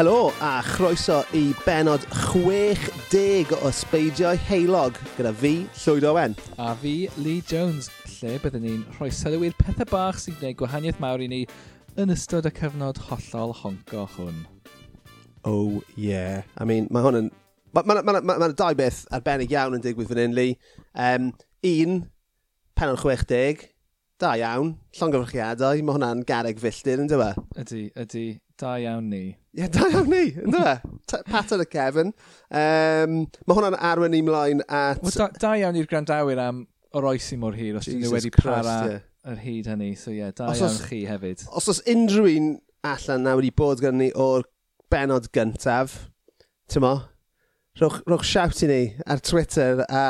Helo a chroeso i benod 60 o Sbeidiau Heilog gyda fi, Llwyd Owen. A fi, Lee Jones lle byddwn ni'n rhoi sylw i'r pethau bach sy'n gwneud gwahaniaeth mawr i ni yn ystod y cyfnod hollol honco hwn. Oh, yeah. I mean, mae hwn yn... Mae yna ma, ma, ma, ma dau beth arbennig iawn yn digwydd fan hyn, Lee. Um, un, penol 60, da iawn, llongyfrchiadau, mae hwnna'n gareg filltir, ynddo fe? Ydy, ydy, da iawn ni. Ie, yeah, da iawn ni, ynddo fe? Pat ar y Kevin. Um, mae hwnna'n arwen ni mlaen at... Well, da, da iawn i'r grandawyr am o'r oesi mor hir os dyn nhw wedi para Christ, yeah. yr hyd hynny. So ie, yeah, da os iawn os, chi hefyd. Os oes unrhyw un allan na wedi bod gan ni o'r benod gyntaf, ti'n mo, rhowch, rhowch shout i ni ar Twitter a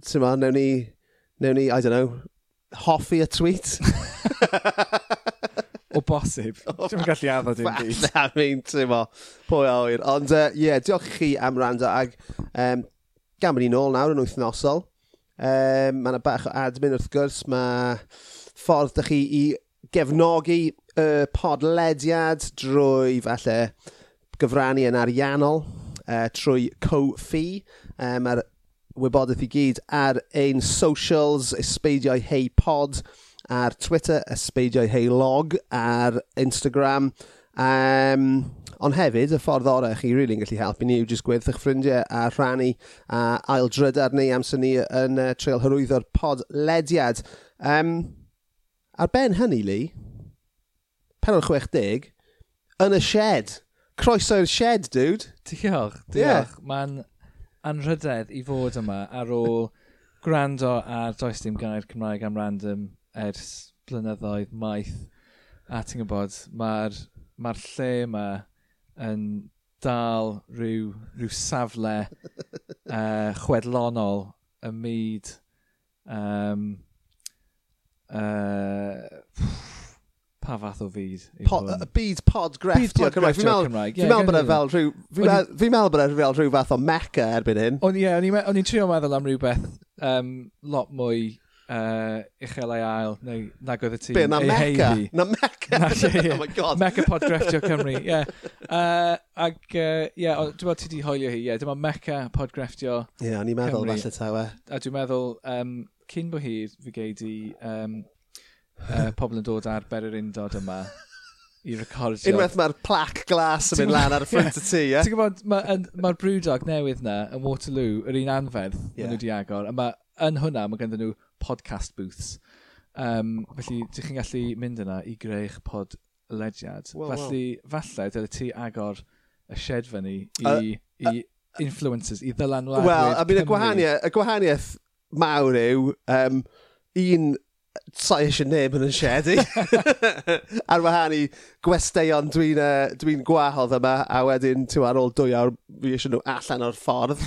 ti'n mo, newn ni, newn ni, I don't know, hoffi y tweet. o bosib. Dwi'n gallu addo dim byd. I mean, ti'n mo, pwy awyr. Ond, ie, uh, yeah, diolch i chi am rando ag um, gan bod ni nôl nawr yn wythnosol. Um, mae yna bach o admin wrth gwrs, mae ffordd ydych chi i gefnogi y uh, podlediad drwy falle gyfrannu yn ariannol, uh, trwy co-fi. Um, e, mae'r wybodaeth i gyd ar ein socials, ysbeidiau hei pod, ar Twitter, ysbeidiau hei log, ar Instagram. Um, Ond hefyd, y ffordd orau chi rili'n really gallu helpu ni yw jyst gweud eich ffrindiau a rhannu a aildrydar neu amser ni yn uh, treul hyrwyddo'r podlediad. Um, ar ben hynny, Lee, penol 60, yn y shed. Croeso i'r shed, dude. Diolch, diolch. Yeah. Mae'n anrhydedd i fod yma ar ôl gwrando ar Does Dim Gair Cymraeg am Random ers blynyddoedd maith. A ti'n gwybod, mae'r ma lle yma yn dal rhyw, rhyw safle uh, chwedlonol y myd um, uh, pa fath o fyd? Pod, y byd pod grefftio Cymraeg. Fi'n meddwl, fi meddwl bod e fel rhyw... Fi'n meddwl bod e fel rhyw fath o mecca erbyn hyn. O'n i'n yeah, trio meddwl am rhywbeth um, lot mwy uh, uchel ei ail, neu nag oedd y tîm. Be, na Meca? Na Mecca? Na, yeah, yeah. oh my god. Meca Podgrefftio Cymru, ie. Yeah. Uh, ag, ie, uh, yeah, dwi'n meddwl ti di hoelio hi, ie. Yeah. Dyma Meca Podgrefftio Ie, yeah, o'n i'n meddwl falle tawe. A dwi'n meddwl, um, cyn bo hir, fi geid i um, uh, pobl yn dod ar ber yr undod yma i recordio. Unwaith mae'r plac glas yn mynd lan ar y ffrant y tŷ, ie? Ti'n gwybod, mae'r ma brwdog newydd na, yn Waterloo, yr un anferth, yeah. nhw di agor, a mae yn hwnna mae ganddyn nhw podcast booths. Um, felly, ydych chi'n gallu mynd yna i greu'ch podlediad. Well, felly, well. falle, dyle ti agor y shed fyny i, uh, i influencers, i ddylanwadwyr Wel, I mean, y gwahaniaeth, y gwahaniaeth mawr yw, um, un sai eisiau neb yn y shedu. ar wahân i gwesteion dwi'n uh, dwi gwahodd yma, a wedyn, ti'n ar ôl dwy awr, fi eisiau nhw allan o'r ffordd.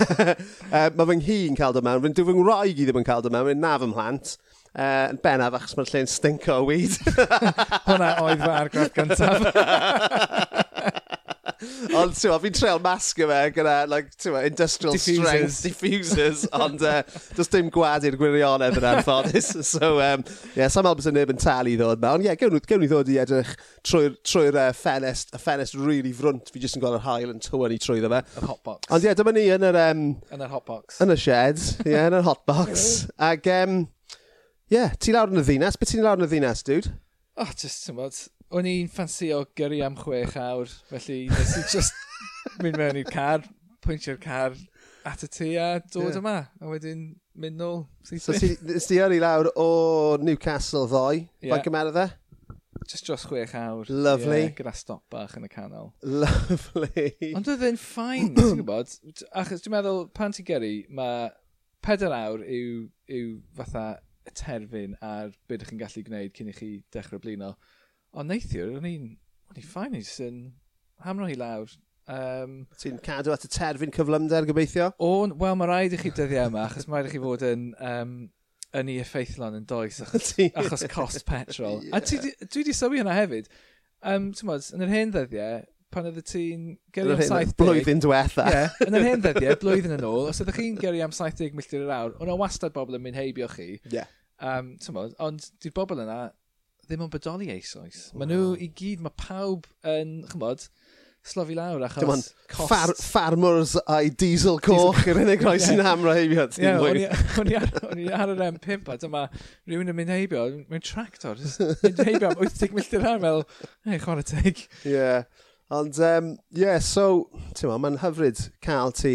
uh, mae fy nghi'n cael dod mewn, dyw fy ngwraig i ddim yn cael dod mewn, mae'n naf ymhlant. Uh, bennaf achos mae'r lle'n stinko o weed. Hwna oedd fy argraff gyntaf. Ond ti'n fi'n treol masgu fe gyda like, ma, industrial diffusers. strength diffusers. ond uh, does dim gwad i'r gwirionedd yn anffodus. so, um, yeah, Sam Albers yn neb yn talu ddod ma. Ond ie, yeah, gewn, gewn ni ddod i edrych trwy'r trwy uh, ffenest, y ffenest really frwnt. Fi jyst yn gweld yr hael yn tywyn i trwyddo fe. Yr hotbox. Ond ie, yeah, dyma ni yn yr... Um, yn yr hotbox. Yn y shed. Ie, yeah, yn yr hotbox. Ac, um, ie, yeah, ti lawr yn y ddinas. Beth ti'n lawr yn y ddinas, dude? Oh, just, ti'n bod, o'n i'n ffansio gyrru am chwech awr, felly nes i just mynd mewn i'r car, pwyntio'r car at y tu a dod yeah. yma, a wedyn mynd nôl. So ti ar i lawr o Newcastle ddoe, yeah. fa'n gymerodd e? Just dros chwech awr. Lovely. Yeah, gyda stop bach yn y canol. Lovely. Ond oedd e'n ffain, ti'n gwybod? Achos dwi'n meddwl, pan ti'n gyrru, mae pedair awr yw, yw fatha y terfyn ar beth ydych chi'n gallu gwneud cyn i chi dechrau blino. Ond neithiwr, o'n i'n... O'n i'n ffain, o'n i'n hamro hi lawr. Um, Ti'n cadw at y terfyn cyflymder gobeithio? O, wel mae rhaid i chi dyddiau yma, achos mae rhaid i chi fod yn, um, yn ei effeithlon yn does, achos, achos cost petrol. yeah. A ti, dwi wedi sylwi hynna hefyd. Um, mod, yn yr hen ddyddiau, pan oedd ti'n gyrru am 70... Blwyddyn diwetha. Ie, yeah, yn yr hen ddyddiau, blwyddyn yn ôl, os ydych chi'n gyrru am 70 milltir yr awr, o'n o wastad bobl yn mynd heibio chi. Yeah. Um, mod, ond di'r bobl yna, ddim yn bodoli eisoes. Mae nhw i gyd, mae pawb yn, chymod, slofi lawr achos Dim Dyma'n far, farmers a'i diesel coch yr unig rhoi sy'n hamro heibio. amrheibio. O'n i ar yr M5 a dyma rhywun yn mynd heibio mewn tractor. Mynd heibio am 80 milltir ar fel, ei, chwarae teg. Ie. Ond, um, yeah, so, ti'n ma, mae'n hyfryd cael ti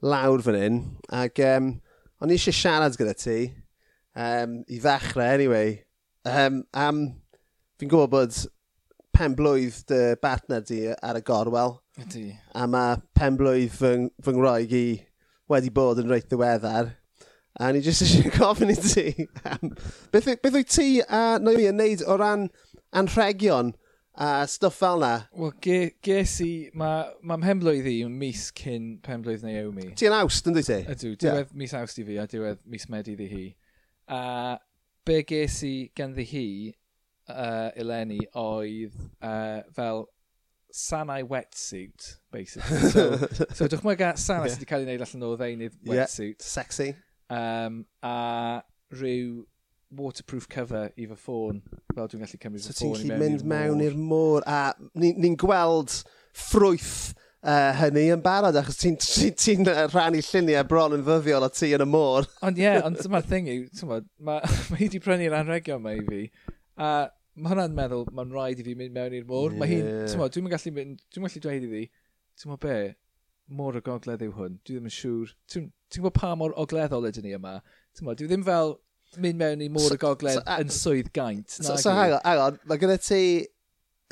lawr fan hyn. Ac um, o'n i eisiau siarad gyda ti, um, i ddechrau, anyway, Um, am, fi'n gwybod bod pen blwydd dy bartner di ar y gorwel. Ydy. A mae pen blwydd fy, fy ngroeg i wedi bod yn reit ddiweddar. A ni jyst eisiau gofyn i ti. Um, beth, beth wyt ti a uh, Noemi yn neud o ran anrhegion a stwff fel na? Wel, ge, ges i... Mae ma mhenblwydd i yn mis cyn penblwydd Naomi. Ti yn awst, yn dwi ti? Ydw, diwedd yeah. mis awst i fi a diwedd mis medi ddi hi. A be ges i ganddi hi uh, eleni oedd uh, fel sanau wetsuit, basically. So, so dychmyga sanau yeah. sydd wedi cael ei wneud allan o ddeunydd wetsuit. Yeah, sexy. Um, a rhyw waterproof cover i fy ffôn, fel dwi'n gallu cymryd so fy ffôn i mewn. So ti'n mynd mewn i'r môr, a ni'n ni gweld ffrwyth uh, hynny yn barod, achos ti'n ti, ti, rhannu lluniau bron yn ddyddiol o ti yn y môr. ond ie, yeah, ond dyma'r thing yw, mae ma, hi wedi prynu'r anregion mae i fi, a mae hwnna'n meddwl, mae'n rhaid i fi mynd mewn i'r môr. Yeah. Mae hi'n, dwi'n gallu mynd, dwi'n gallu dweud i fi, ti'n bod be, môr y gogledd yw hwn, dwi ddim yn siŵr, ti'n gwybod pa mor ogleddol ydyn ni yma, ti'n bod, dwi ddim fel mynd mewn i môr y gogledd so, so, yn swydd gaint. So, so hang on, hang on, mae gyda ti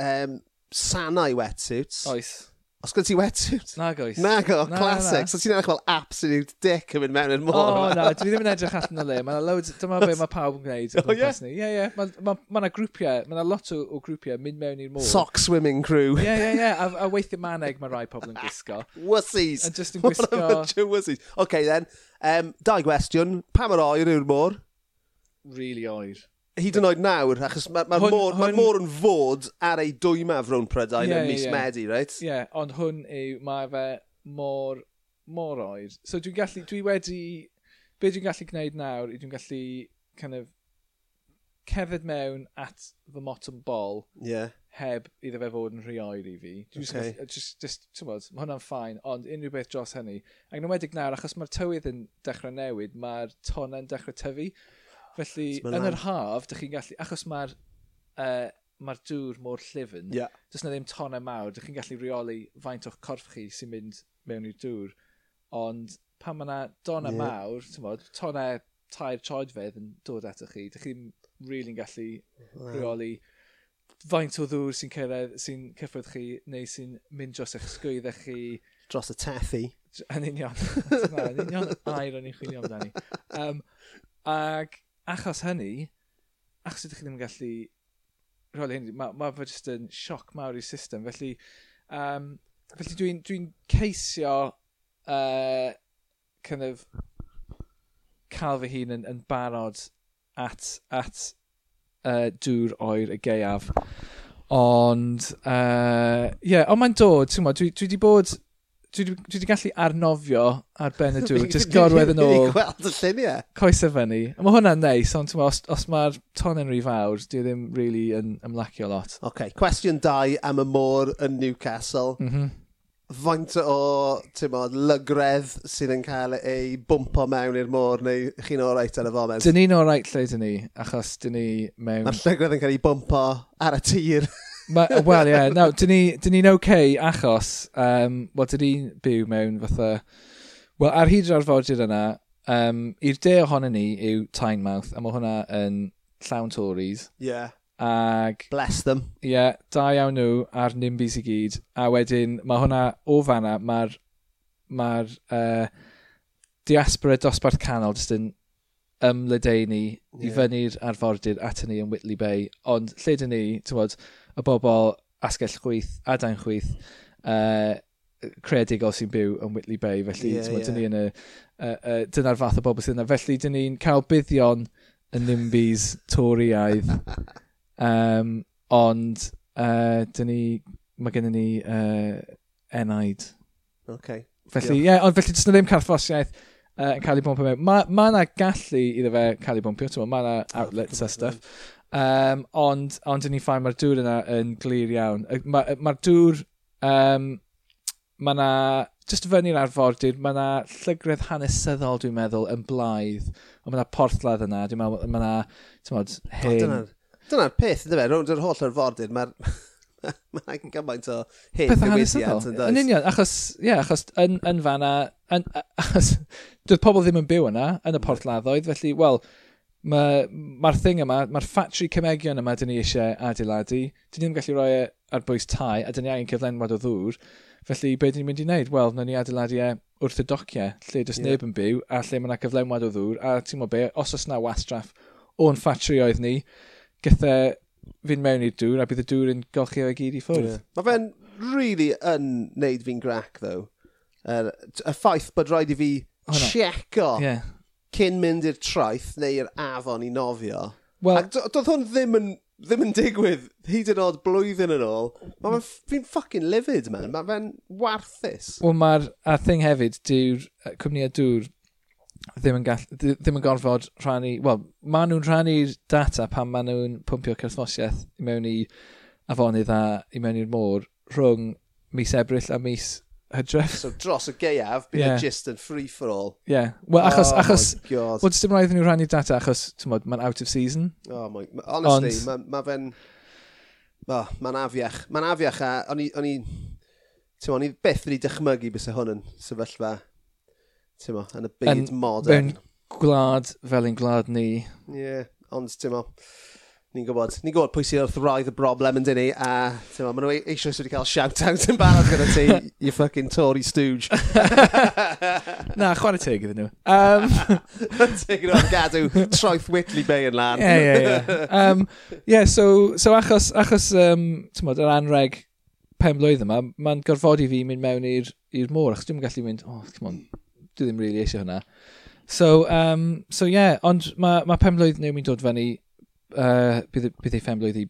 um, sanau wetsuits. Oes Os gwyd ti wetsuit? Nag oes. Nag o, na, classic. Na, na. So ti'n edrych fel absolute dick yn mynd mewn yn môr. O, na, dwi ddim yn edrych allan o le. Mae'n loads, dyma be mae pawb yn gwneud. O, oh, ie? Ie, ie. Mae'n grwpiau, mae'n lot o, o grwpiau mynd mewn i'r môr. Sock swimming crew. Ie, ie, ie. A, a weithio maneg mae rai pobl yn gwisgo. Wussies. A just yn gwisgo. What a bunch of wussies. OK, then. Um, dau gwestiwn. Pa yr oer yw'r môr? Really oer hyd yn oed nawr, achos mae'r ma, ma môr, hwn... ma môr yn fod ar ei dwyma rhwng Prydain yeah, yn mis yeah. Medi, reit? Ie, yeah, ond hwn yw, mae fe môr, môr oed. So dwi'n gallu, dwi wedi, be dwi'n gallu gwneud nawr, dwi'n gallu kind of, cerdded mewn at fy mot bol yeah. heb iddo fe fod yn rheoer i fi. Just, okay. Just, just, just, ti'n bod, mae hwnna'n ffain, ond unrhyw beth dros hynny. Ac yn wedig nawr, achos mae'r tywydd yn dechrau newid, mae'r ton yn dechrau tyfu. Felly, yn yr haf, dych chi'n gallu... Achos mae'r uh, mae dŵr mor llyfn, yeah. does na ddim tonau mawr, dych chi'n gallu reoli faint o'ch corff chi sy'n mynd mewn i'r dŵr. Ond pan mae yna dona yeah. mawr, mod, tonau tair troedfedd yn dod ato chi, dych chi'n really gallu reoli faint o ddŵr sy'n cyrraedd, sy'n cyffwrdd chi, neu sy'n mynd dros eich sgwyddau chi. Dros y tethu. Yn union. Yn union air o'n i'n chwilio amdani. Um, ac achos hynny, achos ydych chi ddim yn gallu rhoi hynny, mae ma fe jyst yn sioc mawr i'r system. Felly, um, felly dwi'n dwi, ceisio uh, kind of cael fy hun yn, yn barod at, at uh, dŵr oer y geiaf. Ond, ie, uh, yeah, ond mae'n dod, ti'n dwi, dwi di bod dwi wedi gallu arnofio ar ben y dŵr, jyst gorwedd yn ôl. wedi gweld y lluniau. Coesau fyny. A mae hwnna'n neis, ond os, os mae'r ton yn rhy fawr, dwi ddim really yn ymlacio lot. OK, cwestiwn 2 am y môr yn Newcastle. Mm -hmm. Faint o mod, lygredd sydd yn cael ei bwmpo mewn i'r môr neu chi'n oreit ar y foment? Dyn ni'n o'r oreit lle dyn ni, achos dyn ni mewn... Mae'r lygredd yn cael ei bwmpo ar y tir. Wel, ie. Yeah, no, dyn ni'n ni okay achos, um, wel, dyn ni'n byw mewn fatha... Wel, ar hyd yr arfordir yna, um, i'r de ohono ni yw Tynemouth, a mae hwnna yn llawn Tories. Ie. Yeah. Ag... Bless them. Ie, yeah, da iawn nhw ar NIMBYs i gyd. A wedyn, mae hwnna o fanna, mae'r ma uh, diaspora dosbarth canol jyst yn ymlydeini yeah. i fyny'r arfordir at ni yn Whitley Bay. Ond lle dyn ni, ti'n bod, y bobl asgell chwyth adain chwyth uh, creadigol sy'n byw yn Whitley Bay. Felly, yeah, yeah. dyn ni yn y, uh, uh, dyna'r fath o bobl sydd yna. Felly, dyn ni'n cael buddion y nimbys toriaidd. um, ond, uh, dyn ni, mae gennym ni uh, enaid. Okay. Felly, ie, yeah, ond felly, dyn ddim carthfosiaeth uh, yn cael ei bwmpio mewn. Mae ma yna gallu iddo fe cael ei bwmpio, mae yna outlets a stuff. Um, ond, ond yn ei ffaen, mae'r dŵr yna yn glir iawn. Mae'r ma, dŵr... Um, mae yna... Just fyny'r arfordir, mae yna llygredd hanesyddol, dwi'n meddwl, yn blaidd. Ond mae yna porthladd yna. Dwi'n meddwl, mae yna... ti'n modd, hen... Dyna'r dyna peth, dyna fe, rownd yr holl arfordir, mae'r... Mae'n gymaint o hyn gywidiant yn does. Yn union, achos, ie, yeah, achos yn, yn fanna, yn, achos, doedd pobl ddim yn byw yna, yn y mm. porthladdoedd, felly, wel, mae'r ma thing yma, mae'r ffatri cymegion yma dyn ni eisiau adeiladu, dyn ni ddim gallu rhoi e ar bwys tai a dyn ni angen cyflenwad o ddŵr. Felly, be dyn ni'n mynd i wneud? Wel, na ni adeiladu e wrth y dociau, lle does yeah. neb yn byw, a lle mae yna cyflenwad o ddŵr, a ti'n be, os oes yna wastraff o'n ffatri oedd ni, gyda fynd mewn i'r dŵr, a bydd y dŵr yn golchi o'i gyd i ffwrdd. Yeah. Mae fe'n really yn neud fi'n grac, though. Uh, y ffaith bod rhaid i fi oh, checo yeah cyn mynd i'r traeth neu'r afon i nofio. Well, Ac doedd hwn ddim yn ddim yn digwydd hyd yn oed blwyddyn yn ôl. Mae fi'n ffucking livid, man. Mae fe'n warthus. Wel, mae'r a thing hefyd, dyw'r uh, cwmnïau dŵr ddim yn, gall, ddim yn gorfod rhannu... Wel, maen nhw'n rhannu'r data pan maen nhw'n pwmpio certhmosiaeth i mewn i afonydd a i mewn i'r môr rhwng mis Ebrill a mis Hydref. So dros y geiaf, bydd yeah. just yn free for all. Ie. Yeah. Wel, achos... Oh achos Wel, dim rhaid i nhw rannu data achos, ti'n modd, mae'n out of season. Oh my... Honestly, Ond... mae ma fe'n... oh, mae'n afiach. Mae'n afiach a... O'n i... O'n i... Ti'n modd, o'n i beth wedi dychmygu bys y hwn yn sefyllfa... Ti'n modd, yn y byd modern. Mewn gwlad fel ein gwlad ni. Ie, yeah, ond ti'n modd... Ni'n gwybod, ni'n gwybod pwy sy'n wrthroedd y broblem yn dyn ni, a tyma, maen nhw eisiau sydd wedi cael shout-out yn barod gyda ti, you fucking Tory stooge. Na, chwarae teg iddyn nhw. Um, teg nhw'n gadw troeth Whitley Bay yn lan. Ie, ie, ie. Ie, so, so achos, achos um, tymod, yr anreg pen blwydd yma, mae'n gorfodi fi mynd mewn i'r môr, achos dwi'n gallu mynd, oh, come on, dwi ddim really eisiau hwnna. So, um, so yeah, ond mae ma pen blwydd nhw'n mynd dod fyny uh, bydd, bydd ei phen blwydd i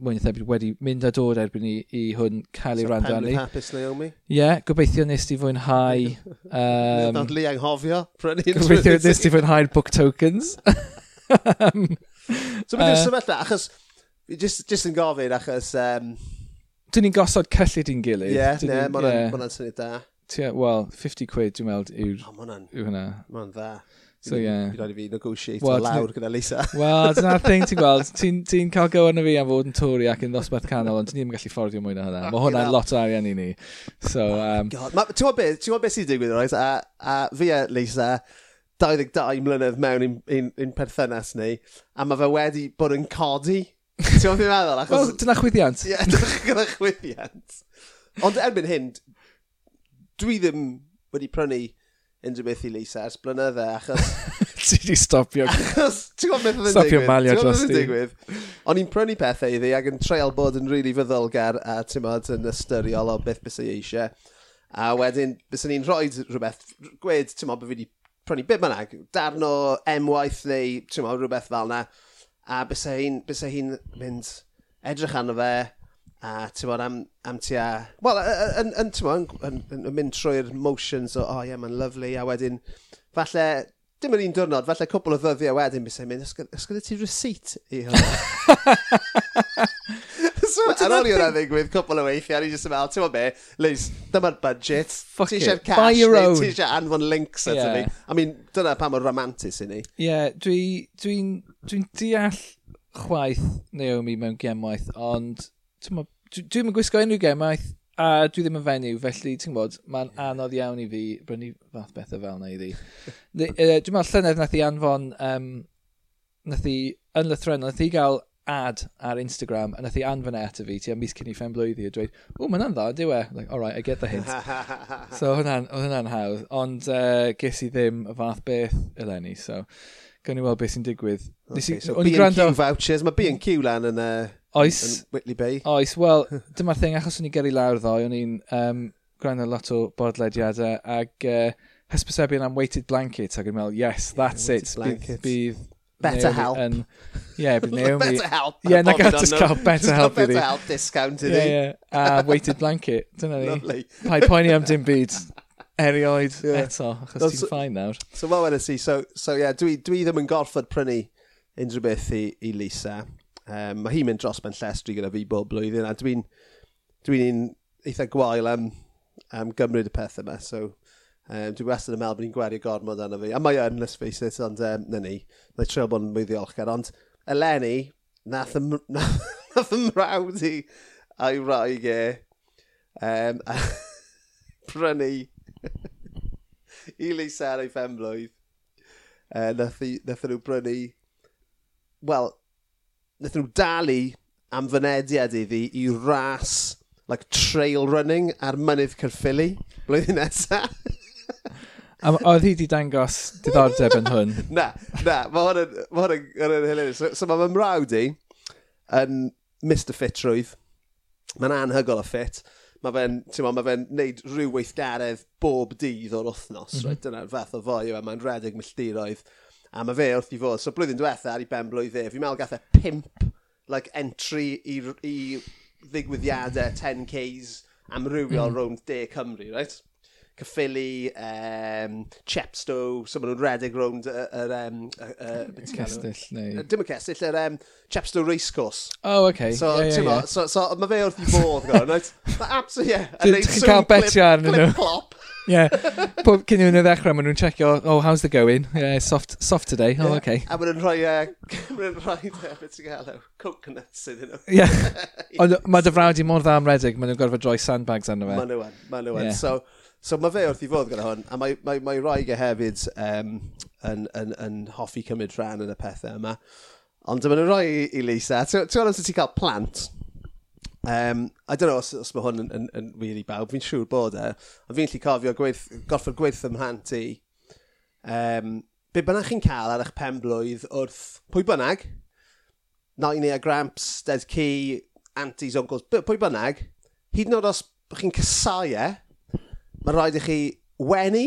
mwyn thebyg wedi mynd a dod erbyn i, i hwn cael ei so rando arni. hapus Naomi? Ie, yeah, gobeithio nes ti fwynhau... Um, Nad li anghofio. Gobeithio nes ti fwynhau'r book tokens. um, so beth yw'r sefyllfa? Achos, just, just yn gofyn, achos... Um, Dyn ni'n gosod cyllid i'n gilydd. Ie, yeah, ne, mae'n yeah. syniad da. Wel, 50 quid dwi'n meddwl yw'r... O, oh, mae'n yw hynna. Mae'n dda. So ie. Yeah. Fi'n rhaid i fi negotiate o lawr gyda Lisa. Wel, dyna'r thing ti'n gweld. Ti'n ti cael go arno fi am fod yn tori ac yn ddosbarth canol, ond ti'n ddim yn gallu ffordio mwy na hynna. Oh, mae hwnna'n lot o arian i ni. So, oh, um... Ti'n gwybod beth Ti'n gwybod beth sy'n digwydd, right? A, a fi a Lisa, 22 mlynedd mewn i'n, in, in perthynas ni, a mae fe wedi bod yn codi. Ti'n gweld fi'n meddwl? Achos... Wel, dyna chwyddiant. Ie, dyna chwyddiant. Ond erbyn hyn, dwi ddim wedi prynu unrhyw beth i Lisa ers blynydde, achos... ti di stopio... Achos, ti'n gwybod beth oedd yn digwydd? Stopio malio dros ti. digwydd? O'n i'n prynu pethau iddi ac yn treol bod yn rili really fyddolgar a ti'n modd yn ystyriol o beth bys ei eisiau. A wedyn, bys ni'n rhoi rhywbeth, gwed, ti'n modd, bod fi wedi prynu beth bynnag, darn o emwaith neu, ti'n modd, rhywbeth fel na. A bys hi'n hi mynd edrych arno fe, A ti'n bod, am, am tia... Wel, yn, yn, yn, yn, yn mynd trwy'r motions o, oh, ie, yeah, mae'n lyflu, a wedyn, falle, dim yr un diwrnod, falle cwbl o ddyddiau wedyn bys i'n mynd, ys gyda ti receipt i hwnna? so, ar ôl i hwnna ddigwydd, cwbl o weithiau, ni jyst yn meddwl, ti'n bod be, Liz, dyma'r budget, ti eisiau'r cash, Buy your own. ti eisiau anfon links at yeah. mi. I mean, dyna pa mor romantis i ni. Ie, yeah, dwi'n dwi, dwi deall chwaith Naomi mewn gemwaith, ond Dwi'n yn gwisgo unrhyw gemaeth a dwi ddim yn fenyw, felly ti'n gwybod, mae'n anodd iawn i fi brynu fath bethau fel na iddi. dwi'n meddwl llynedd nath i anfon, um, nath i, yn lythrenol, nath i gael ad ar Instagram a nath i anfon e ato fi, ti am mis cyn i ffen blwyddyn a dweud, o, mae'n an dda, diw e. Like, all right, I get the hint. so hwnna'n hwnna hawdd, ond uh, ges i ddim y fath beth eleni, so gan i weld beth sy'n digwydd. Okay, so B&Q vouchers, mae B&Q lan yn... Uh Oes. Yn Whitley Bay. Oes, wel, dyma'r thing, achos o'n i gyrru lawr ddoe, o'n i'n um, gwrando lot o bodlediadau ac uh, hysbysebu am weighted blanket ac yn meddwl, yes, that's yeah, it. Blanket. Bydd, bydd Better help. Yn, yeah, bydd Naomi... better help. Yeah, na gael just cael better help iddi. Better help discount iddi. Yeah, yeah. A weighted blanket, dyna ni. Lovely. Paid poeni am dim byd erioed yeah. eto, achos no, ti'n ffain nawr. So, fel wedi si, so, so yeah, dwi, dwi ddim yn gorfod prynu unrhyw beth i, i Lisa. Um, mae hi'n mynd dros ben llestri gyda fi bob blwyddyn, a dwi'n dwi un eitha gwael am, am gymryd y pethau yma, so um, dwi wastad yn meddwl bod ni'n gwerio gormod arno fi. A mae yn, let's face it, ond um, na ni, na i bod yn mwy ddiolchgar, ond eleni, nath ym, nath ym mrawd i a'i rhaeg e, um, a prynu i Lysar ei ffemblwydd. Uh, nath, i, nath nhw brynu, wel, wnaethon nhw dalu am fynediad iddi i ras like trail running ar mynydd Cyrffili blwyddyn nesaf. A oedd hi wedi dangos diddordeb yn hwn? na, na, mae hwn yn, ma hwn yn hilarious. So, so mae fy mrawd i yn Mr Fitrwydd. Mae'n anhygol o ffit. Mae fe'n, ti'n ma, mae fe'n neud rhyw weithgaredd bob dydd o'r wythnos. Mm -hmm. right? Dyna'r fath o foi yw e, mae'n redeg milltiroedd. A mae fe wrth i fod. So blwyddyn diwetha ar ei ben blwydd e, fi'n meddwl gath e pimp like, entry i, i ddigwyddiadau 10Ks amrywiol mm. rownd De Cymru, right? Cyffili, um, Chepstow, so maen nhw'n redeg rownd yr... um, uh, cestyll, neu... Dim y cestyll, yr um, Chepstow Racecourse. Oh, oce. Okay. So, yeah, yeah, yeah. so, so mae fe wrth i bod, gwrdd, right? Absolutely, yeah. Ti'n cael betio arnyn nhw. Clip-clop. yeah. Pob cyn i y ddechrau, maen nhw'n checio, oh, how's the going? Yeah, soft, soft today. Oh, yeah. okay. A maen nhw'n rhoi, uh, maen nhw'n rhoi, uh, beth ti'n gael, coconuts iddyn nhw. Yeah. Ond mae dy frawd i mor dda am redig, maen nhw'n gorfod droi sandbags arno fe. Maen nhw'n, maen nhw'n. Yeah. So, so mae fe wrth i fod gyda hwn, a mae, mae, mae Raig e hefyd um, yn, yn, yn, hoffi cymryd rhan yn y pethau yma. Ond dyma nhw'n rhoi i, i Lisa. Ti'n gwybod os ti'n cael plant, Um, I don't know os, os mae hwn yn, yn, yn wir i bawb, fi'n siŵr bod e. Ond fi'n lli cofio gweith, gorfod gweith ym mhan i. Um, be bynnag chi'n cael ar eich pen blwydd wrth pwy bynnag, Noenia, Gramps, Dead Key, Aunties, Uncles, pwy bynnag, hyd yn oed os chi'n cysau e, mae'n rhaid i chi wenu,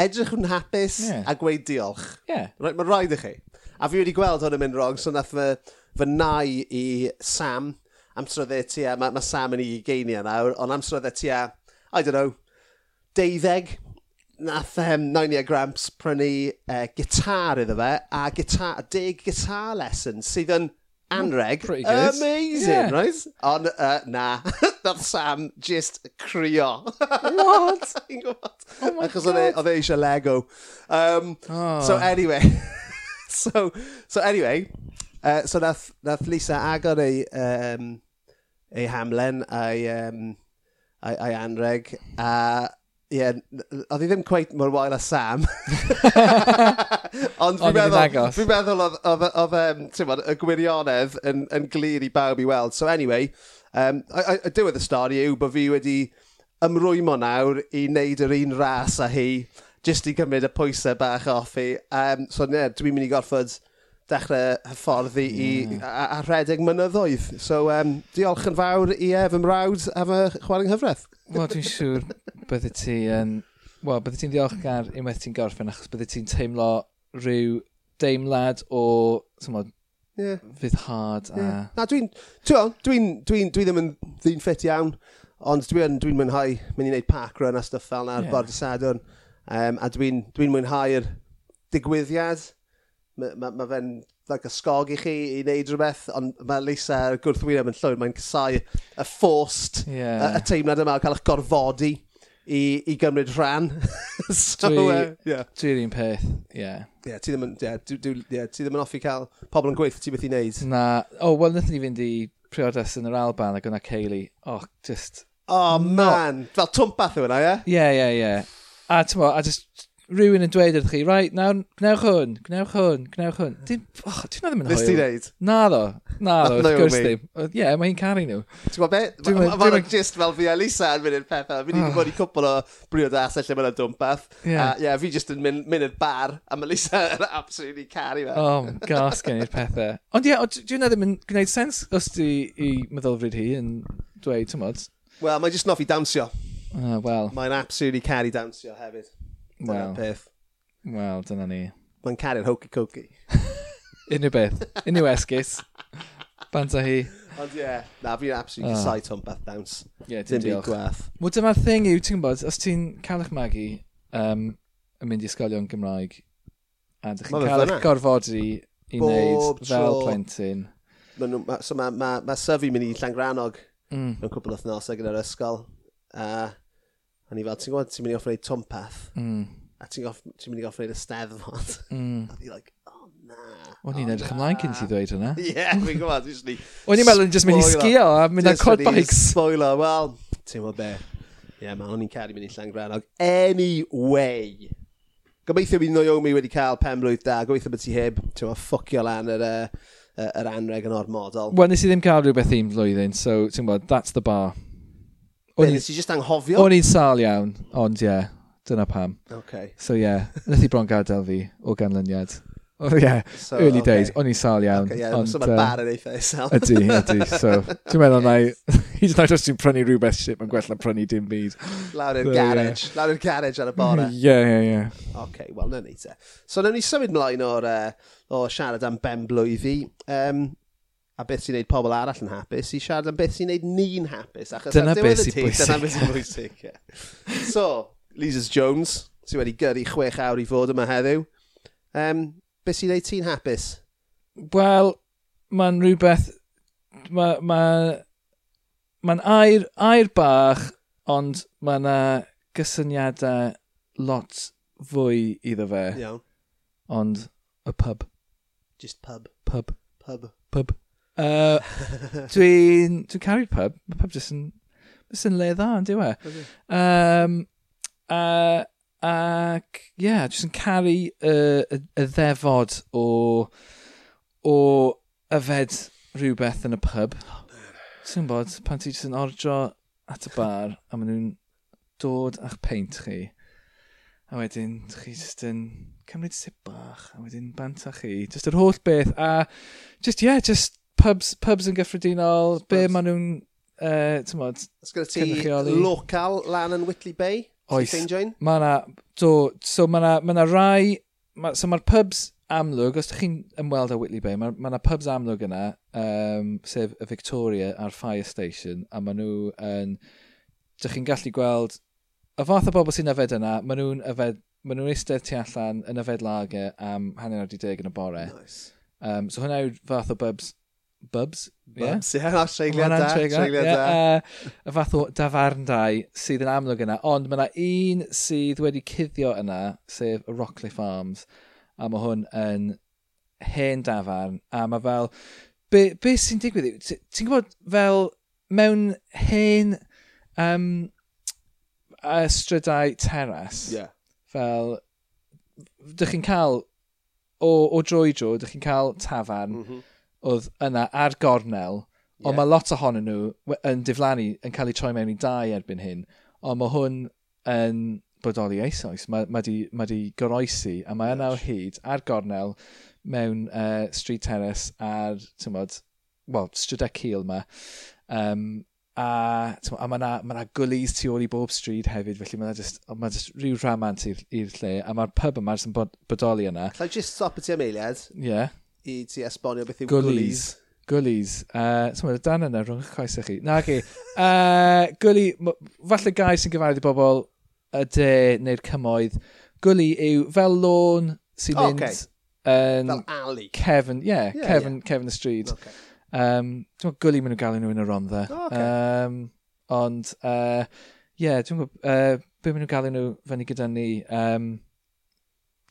edrych yn hapus yeah. a gweud diolch. Yeah. Right, mae'n rhaid i chi. A fi wedi gweld hwn yn mynd wrong, so nath fy, fy nai i Sam, amseroddau tua, mae ma Sam yn ei geiniau nawr, ond amseroddau tua, I don't know, deuddeg, nath um, 90 Gramps prynu uh, gitar iddo fe, a gitar, deg gitar lesson sydd yn hmm, anreg. Pretty good. Amazing, yeah. right? Ond, uh, na, nath Sam just crio. What? Ti'n gwybod. Oh my Achos e, God. Oedd e eisiau Lego. Um, oh. So anyway, so, so anyway, Uh, so nath, nath Lisa agor ei, um, ei hamlen a'i, um, a'i, ai anreg. A Ie, yeah, oedd hi ddim cweit mor wael a Sam. Ond fi'n meddwl, fi'n meddwl oedd um, bod, y gwirionedd yn, yn glir i bawb i weld. So anyway, um, y diwedd y stori yw bod fi wedi ymrwymo nawr i wneud yr un ras a hi, jyst i gymryd y pwysau bach off hi. Um, so ne, dwi'n mynd i gorfod dechrau hyfforddi yeah. i, a, a rhedeg mynyddoedd. So, um, diolch yn fawr i ef fy mrawd, a fy chwarae hyfraith. Wel, dwi'n siŵr bydde ti yn... Um, Wel, bydde ti'n ddiolchgar unwaith ti'n gorffen, achos bydde ti'n teimlo rhyw deimlad o, tymod, yeah. fuddhad a... Yeah. Na, dwi'n... Dwi'n... Dwi'n... Dwi'n... Dwi ddim yn ddyn ffit iawn, ond dwi'n dwi mwynhau mynd i wneud pack run a stuff fel na'r yeah. bord y sadwrn. Um, a dwi'n dwi mwynhau'r digwyddiad mae ma, ma fe'n like, ysgog i chi i wneud rhywbeth, ond mae Lisa gwrthwyneb yn llwyr, mae'n casau y forced, yeah. y, y teimlad yma o cael eich gorfodi i, i gymryd rhan. so, dwi, uh, yeah. Dwi'n un peth, ie. Yeah. Yeah, ti ddim yn, yeah, dwi, dwi, yeah, ti ddim yn offi cael pobl yn gweithio ti beth i wneud. Na, o, oh, wel, nath ni fynd i priodas yn yr Alban ac yna Cayley. Oh, just... Oh, man! Not... Fel twmpath yw yna, ie? Ie, ie, ie. A, ti'n mo, a just rhywun yn dweud wrth chi, right, nawr, gnewch hwn, gnewch hwn, gnewch hwn. Ti'n oh, ti ddim yn hwyl. Nes ti ddeud? Na ddo, na ddo, wrth gwrs ddim. Ie, mae hi'n caru nhw. Ti'n gwybod beth? Mae'n ma, just fel fi a Lisa yn mynd i'r pethau. Fi wedi ah. bod i cwpl o briod asau lle mae'n dwmpath. Ie, fi just yn mynd mynd i'r bar, a mae Lisa yn absolutely caru fe. Oh, o, gas gen i'r pethau. Ond ie, dwi'n ddim yn gwneud sens os di i meddylfryd hi yn dweud, ti'n tymod? Wel, mae'n just noffi dawnsio. Ah, uh, well. Mae'n absolutely caru dawnsio hefyd. Wel. peth. Wel, dyna ni. Mae'n caru'r hokey cokey. Unrhyw beth. Unrhyw esgus. Banta hi. Ond ie, yeah, na, fi'n absolutely oh. sight on Beth Downs. Ie, yeah, dim byd gwaith. Wel, dyma'r thing yw, ti'n gwybod, os ti'n cael eich magu um, yn mynd i ysgolion Gymraeg, a dych chi'n cael eich gorfodi i wneud fel plentyn. Ma nhw, ma, so mae ma, ma, ma Syfi mynd i Llangrannog mm. mewn cwbl o thnosau gyda'r ysgol. Uh, A ni fel, ti'n gwybod, ti'n mynd i offer neud twmpath, Mm. A ti'n ti mynd i offer neud y steddfod. Mm. a fi like, oh na. O'n i'n oh, edrych ymlaen cyn ti ddweud hynna. Ie, fi'n gwybod, dwi'n ni... O'n i'n meddwl yn just mynd i sgio a mynd ar cod bikes. Spoiler, wel, ti'n gwybod be. Ie, yeah, mae o'n i'n caru mynd i Llangrannog. Anyway. Gobeithio bydd Noyomi wedi cael pen blwydd da. Gobeithio bod ti heb, ti'n gwybod, ffocio lan yr... Uh, yr anreg yn o'r model. Wel, nes i ddim cael rhywbeth un flwyddyn, so ti'n gwybod, that's the bar. Be, nes i just anghofio? O'n i'n sal iawn, ond ie, yeah, dyna pam. Okay. So ie, yeah, nath i bron gadael fi o ganlyniad. O oh, ie, yeah, so, early okay. days, o'n i'n sal iawn. Okay, yeah, ond, so mae uh, bar yn eitha isel. Ydy, ydy, so dwi'n meddwl na i... Hyd yn oed os ti'n prynu rhywbeth shit, mae'n gwella prynu dim byd. Lawr i'r so, garage, yeah. lawr i'r garage ar y bore. Ie, ie, ie. Ok, wel, na ni te. So, nawn ni symud mlaen o'r uh, o siarad am ben blwyddi. Um, a beth sy'n neud pobl arall yn hapus, i siarad am beth sy'n neud ni'n hapus. Achos dyna beth sy'n bwysig. Dyna beth sy'n bwysig, yeah. So, Lises Jones, sydd wedi gyrru chwech awr i fod yma heddiw. Um, beth sy'n neud ti'n hapus? Wel, mae'n rhywbeth... Mae'n ma, ma, air, air bach, ond mae'n gysyniadau lot fwy iddo fe. Iawn. Ond y pub. Just pub. Pub. Pub. Pub. Uh, dwi'n dwi caru'r pub. Mae pub jyst yn, jyst yn le dda, yn diwe. Um, uh, ac, ie, yeah, jyst yn caru y, y, y ddefod o, o yfed rhywbeth yn y pub. Ti'n bod, pan ti jyst yn ordro at y bar a maen nhw'n dod a'ch peint chi. A wedyn, chi jyst yn cymryd sip bach, a wedyn bantach chi. Jyst yr holl beth, a jyst, ie, yeah, jyst pubs, pubs yn gyffredinol, pubs. be maen nhw'n, uh, ti'n modd, ti local lan yn Whitley Bay? Oes, mae yna, do, so mae yna ma rai, ma, so mae'r pubs amlwg, os ydych chi'n ymweld â Whitley Bay, mae yna ma pubs amlwg yna, um, sef y Victoria a'r Fire Station, a maen nhw yn, ydych chi'n gallu gweld, y fath o bobl sy'n yfed yna, maen nhw'n yfed, maen nhw'n eistedd tu allan yn yfed lager am hanner awr i deg yn y bore. Nice. Um, so hwnna yw'r fath o bubs Bubs. Bubs, ie. Yeah. Yeah, treigliad da. Treigliad yeah, da. Uh, y fath o dafarndau sydd yn amlwg yna. Ond mae yna un sydd wedi cuddio yna, sef y Rockcliffe Arms. A mae hwn yn hen dafarn. A mae fel... Be, be sy'n digwydd? Ti'n gwybod fel mewn hen um, ystrydau teras? Yeah. Fel, dych chi'n cael o, o dro i dro, dych chi'n cael tafarn, mm -hmm oedd yna ar gornel, yeah. ond mae lot ohonyn nhw yn diflannu yn cael eu troi mewn i dau erbyn hyn, ond mae hwn yn bodoli eisoes. Mae, mae, di, mae di goroesi, a mae yna o hyd ar gornel mewn uh, street terrace ar, ti'n modd, well, strydau cil yma. Um, a, tymod, a mae yna ma, ma gwlis tu ôl i bob stryd hefyd, felly mae yna just, ma just rhyw rhamant i'r lle, a mae'r pub yma yn bodoli yna. Lla'i just stop y at you, Eliad? Yeah i ti esbonio beth yw gwlis. Gwlis. Uh, Swy'n dan yna, rhwng eich coesau chi. Na, chi. Uh, gwli, falle gai sy'n gyfarwydd i bobl y de neu'r cymoedd. Gwli yw fel lôn sy'n oh, mynd... Okay. Yn fel alley. Kevin, yeah, yeah Kevin, yeah. Kevin the Street. Okay. Um, dwi'n meddwl gwli maen nhw'n gael nhw yn y rondda. Oh, okay. um, ond, uh, yeah, dwi'n gwybod, uh, be maen nhw'n gael nhw fyny gyda ni, um,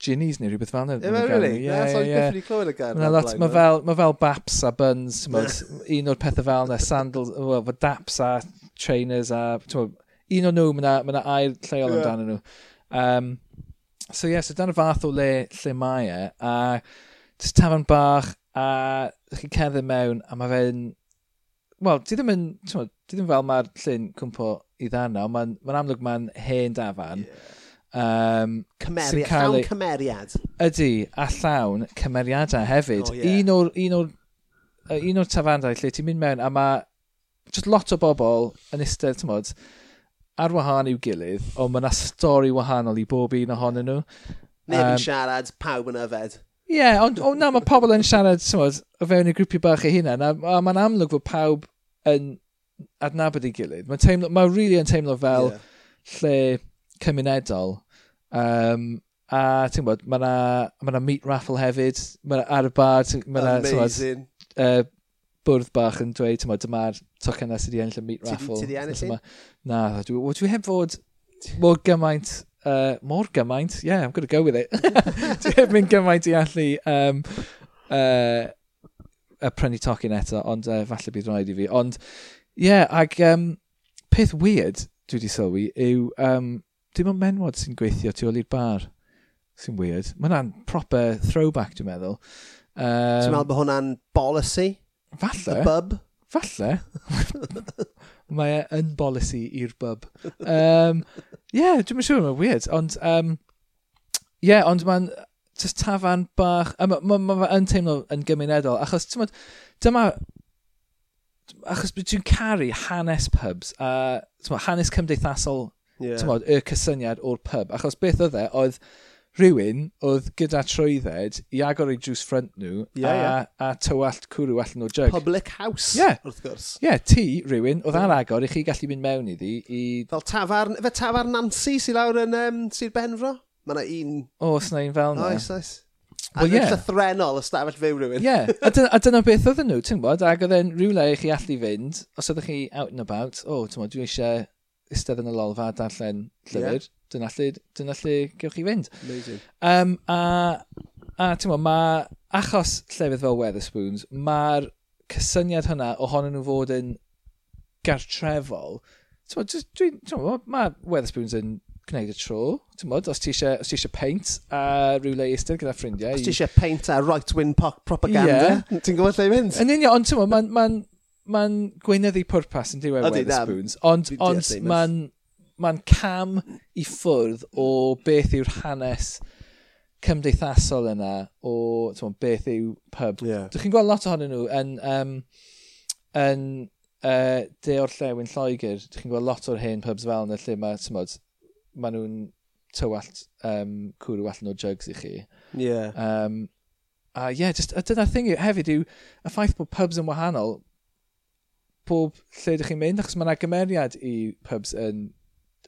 Ginnies neu rhywbeth fel yna. Ie, really? Ie, ie, ie. Byth clywed y gair. lot, mae fel, ma fel baps a buns, un o'r pethau fel yna, sandals, well, fy daps a trainers a, un o nhw, mae yna ma air lleol yeah. amdano nhw. Um, so ie, yeah, so dan y fath o le lle mae e, a just tafan bach, a chi'n cerddi mewn, a mae fe'n, wel, di ddim yn, ti ddim fel mae'r llyn cwmpo i ddana, mae'n ma amlwg mae'n hen dafan. Yeah um, Cymeriad, cael... llawn cymeriad. Ydy, a llawn cymeriadau hefyd. Oh, yeah. Un o'r un o'r un o'r tafandau lle ti'n mynd mewn a mae just lot o bobl yn eistedd, ti'n modd, ar wahân i'w gilydd, ond mae yna stori wahanol i bob un ohonyn nhw. Neb um, yn siarad, pawb yn yfed. Ie, yeah, ond oh, na, mae pobl yn siarad, ti'n modd, o fewn i grwpiau bach eu hunan, a, a mae'n amlwg fod pawb yn adnabod ei gilydd. Mae'n teimlo, mae'n really yn teimlo fel yeah. lle cymunedol. Um, a ti'n bod, mae yna ma 'na meat raffle hefyd, mae yna ar y bar, mae yna... Amazing. Uh, bwrdd bach yn dweud, ti'n bod, dyma'r tocynnau sydd wedi ennill y meat raffle. Ti di ennill un? Na, dwi, dwi heb fod mor gymaint, uh, mor gymaint, yeah, I'm going to go with it. dwi heb mynd gymaint i allu um, uh, a prynu tocyn eto, ond uh, falle bydd rhaid i fi. Ond, ie, yeah, ag um, peth weird dwi wedi sylwi yw um, dim ond menwod sy'n gweithio tu ôl i'r bar. Sy'n weird. Mae hwnna'n proper throwback, dwi'n meddwl. Um, Ti'n meddwl bod hwnna'n bolisi? Falle. The bub? Falle. mae e yn bolisi i'r bub. Um, yeah, dwi'n siŵr, mae'n weird. Ond, um, yeah, ond mae'n just tafan bach... Mae ma, ma, ma yn teimlo yn gymunedol, achos, ti'n dyma... Achos dwi'n caru hanes pubs, a uh, hanes cymdeithasol yeah. mod, y cysyniad o'r pub. Achos beth oedd e, oedd rhywun oedd gyda trwydded i agor ei drws ffrant nhw yeah, a, yeah. a tywallt cwrw allan o jug. Public house, yeah. wrth gwrs. Ie, yeah, ti, rhywun, oedd ar agor i chi gallu mynd mewn iddi i... Fel tafarn, fe tafarn Nancy sy'n lawr yn um, Sir Benfro? Mae yna un... O, os yna un fel na. Oes, oes. Well, yeah. llythrenol ystafell fyw rhywun. Ie, yeah. a, dyna, a dyna beth oedden nhw, ti'n gwybod, ac oedd e'n rhywle i chi allu fynd, os oeddech chi out and about, o, oh, ti'n gwybod, dwi eisiau eistedd yn y lolfa a darllen llyfr, yeah. dyna, lle, dyna lle gewch chi fynd. Amazing. Um, a, a ti'n ma, achos llefydd fel Weatherspoons, mae'r cysyniad hynna ohonyn nhw fod yn gartrefol, ti'n ma, mae Weatherspoons yn gwneud y tro. Ti'n Mod, os ti eisiau paint a rhywle eistedd gyda ffrindiau... Os ti eisiau paint a right-wing propaganda, yeah. ti'n gwybod lle i fynd? Yn union, ond ti'n ma, mae'n ma mae'n gweinyddu pwrpas yn e, diwedd Weatherspoons, ond, ond mae'n ma cam i ffwrdd o beth yw'r hanes cymdeithasol yna, o tywon, beth yw pub. Yeah. chi'n gweld lot ohonyn nhw yn, um, yn uh, de o'r llewn Lloegr, dwi'n gweld lot o'r hen pubs fel yna lle mae, tymod, maen nhw'n tywallt um, cwrw allan o jugs i chi. Yeah. Um, a ie, yeah, just, dyna'r thing yw, hefyd yw, y ffaith bod pubs yn wahanol, pob lle ydych chi'n mynd, achos mae yna gymeriad i pubs yn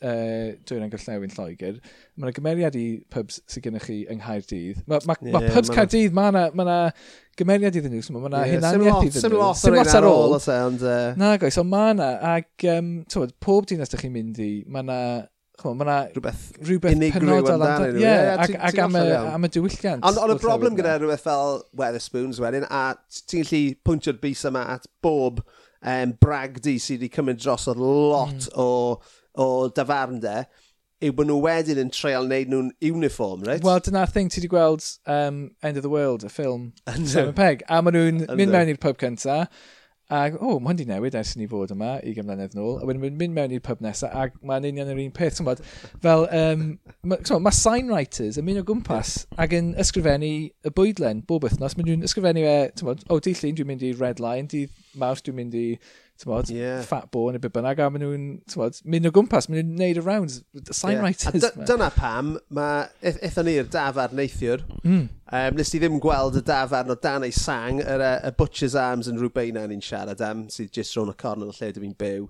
uh, dwi'n yn gorllewin Lloegr, mae yna gymeriad i pubs sydd gennych chi yng Nghaerdydd. Mae ma, yeah, ma pubs ma Caerdydd, mae yna ma na gymeriad iddyn nhw, mae yna yeah, hunaniaeth iddyn nhw. Sim lot, sim lot ar ôl. And, uh... Na goes, ond mae yna, ac um, tywed, pob dinas ydych chi'n mynd i, mae yna Mae yna rhywbeth, rhywbeth penodol amdano nhw. Ie, yeah, ac, ac am, y, am y diwylliant. Ond on y broblem gyda rhywbeth fel Weatherspoons wedyn, a ti'n gallu pwyntio'r bus yma at bob um, bragdi sydd wedi cymryd dros o lot mm. o, o dafarndau yw bod nhw wedyn yn treol wneud nhw'n uniform, right? Wel, dyna'r thing ti wedi gweld um, End of the World, y ffilm Simon Pegg. A maen nhw'n mynd mewn i'r pub cyntaf, Ac, o, oh, mae hwn di newid ers i ni fod yma i gymlynedd nôl. A wedyn mynd, mynd mewn i'r pub nesaf, ac mae'n union yr un peth. Bod, fel, um, mae ma, sign writers yn mynd o gwmpas ac yn ysgrifennu y bwydlen bob wythnos. Mae nhw'n ysgrifennu e, tymod, o, oh, dydd llun dwi'n mynd i Red Line, dydd mawrth dwi'n mynd i tywod, yeah. fat bo neu be bynnag, a maen nhw'n, tywod, mynd o gwmpas, maen nhw'n neud y rounds, sign yeah. writers. A dyna pam, mae, eithon ni'r dafar neithiwr, mm. um, nes i ddim gweld y dafarn o dan ei sang, yr er, y Butcher's Arms yn Rwbeina ni'n siarad am, sydd jyst rhwng y cornel yn y lle dwi'n byw.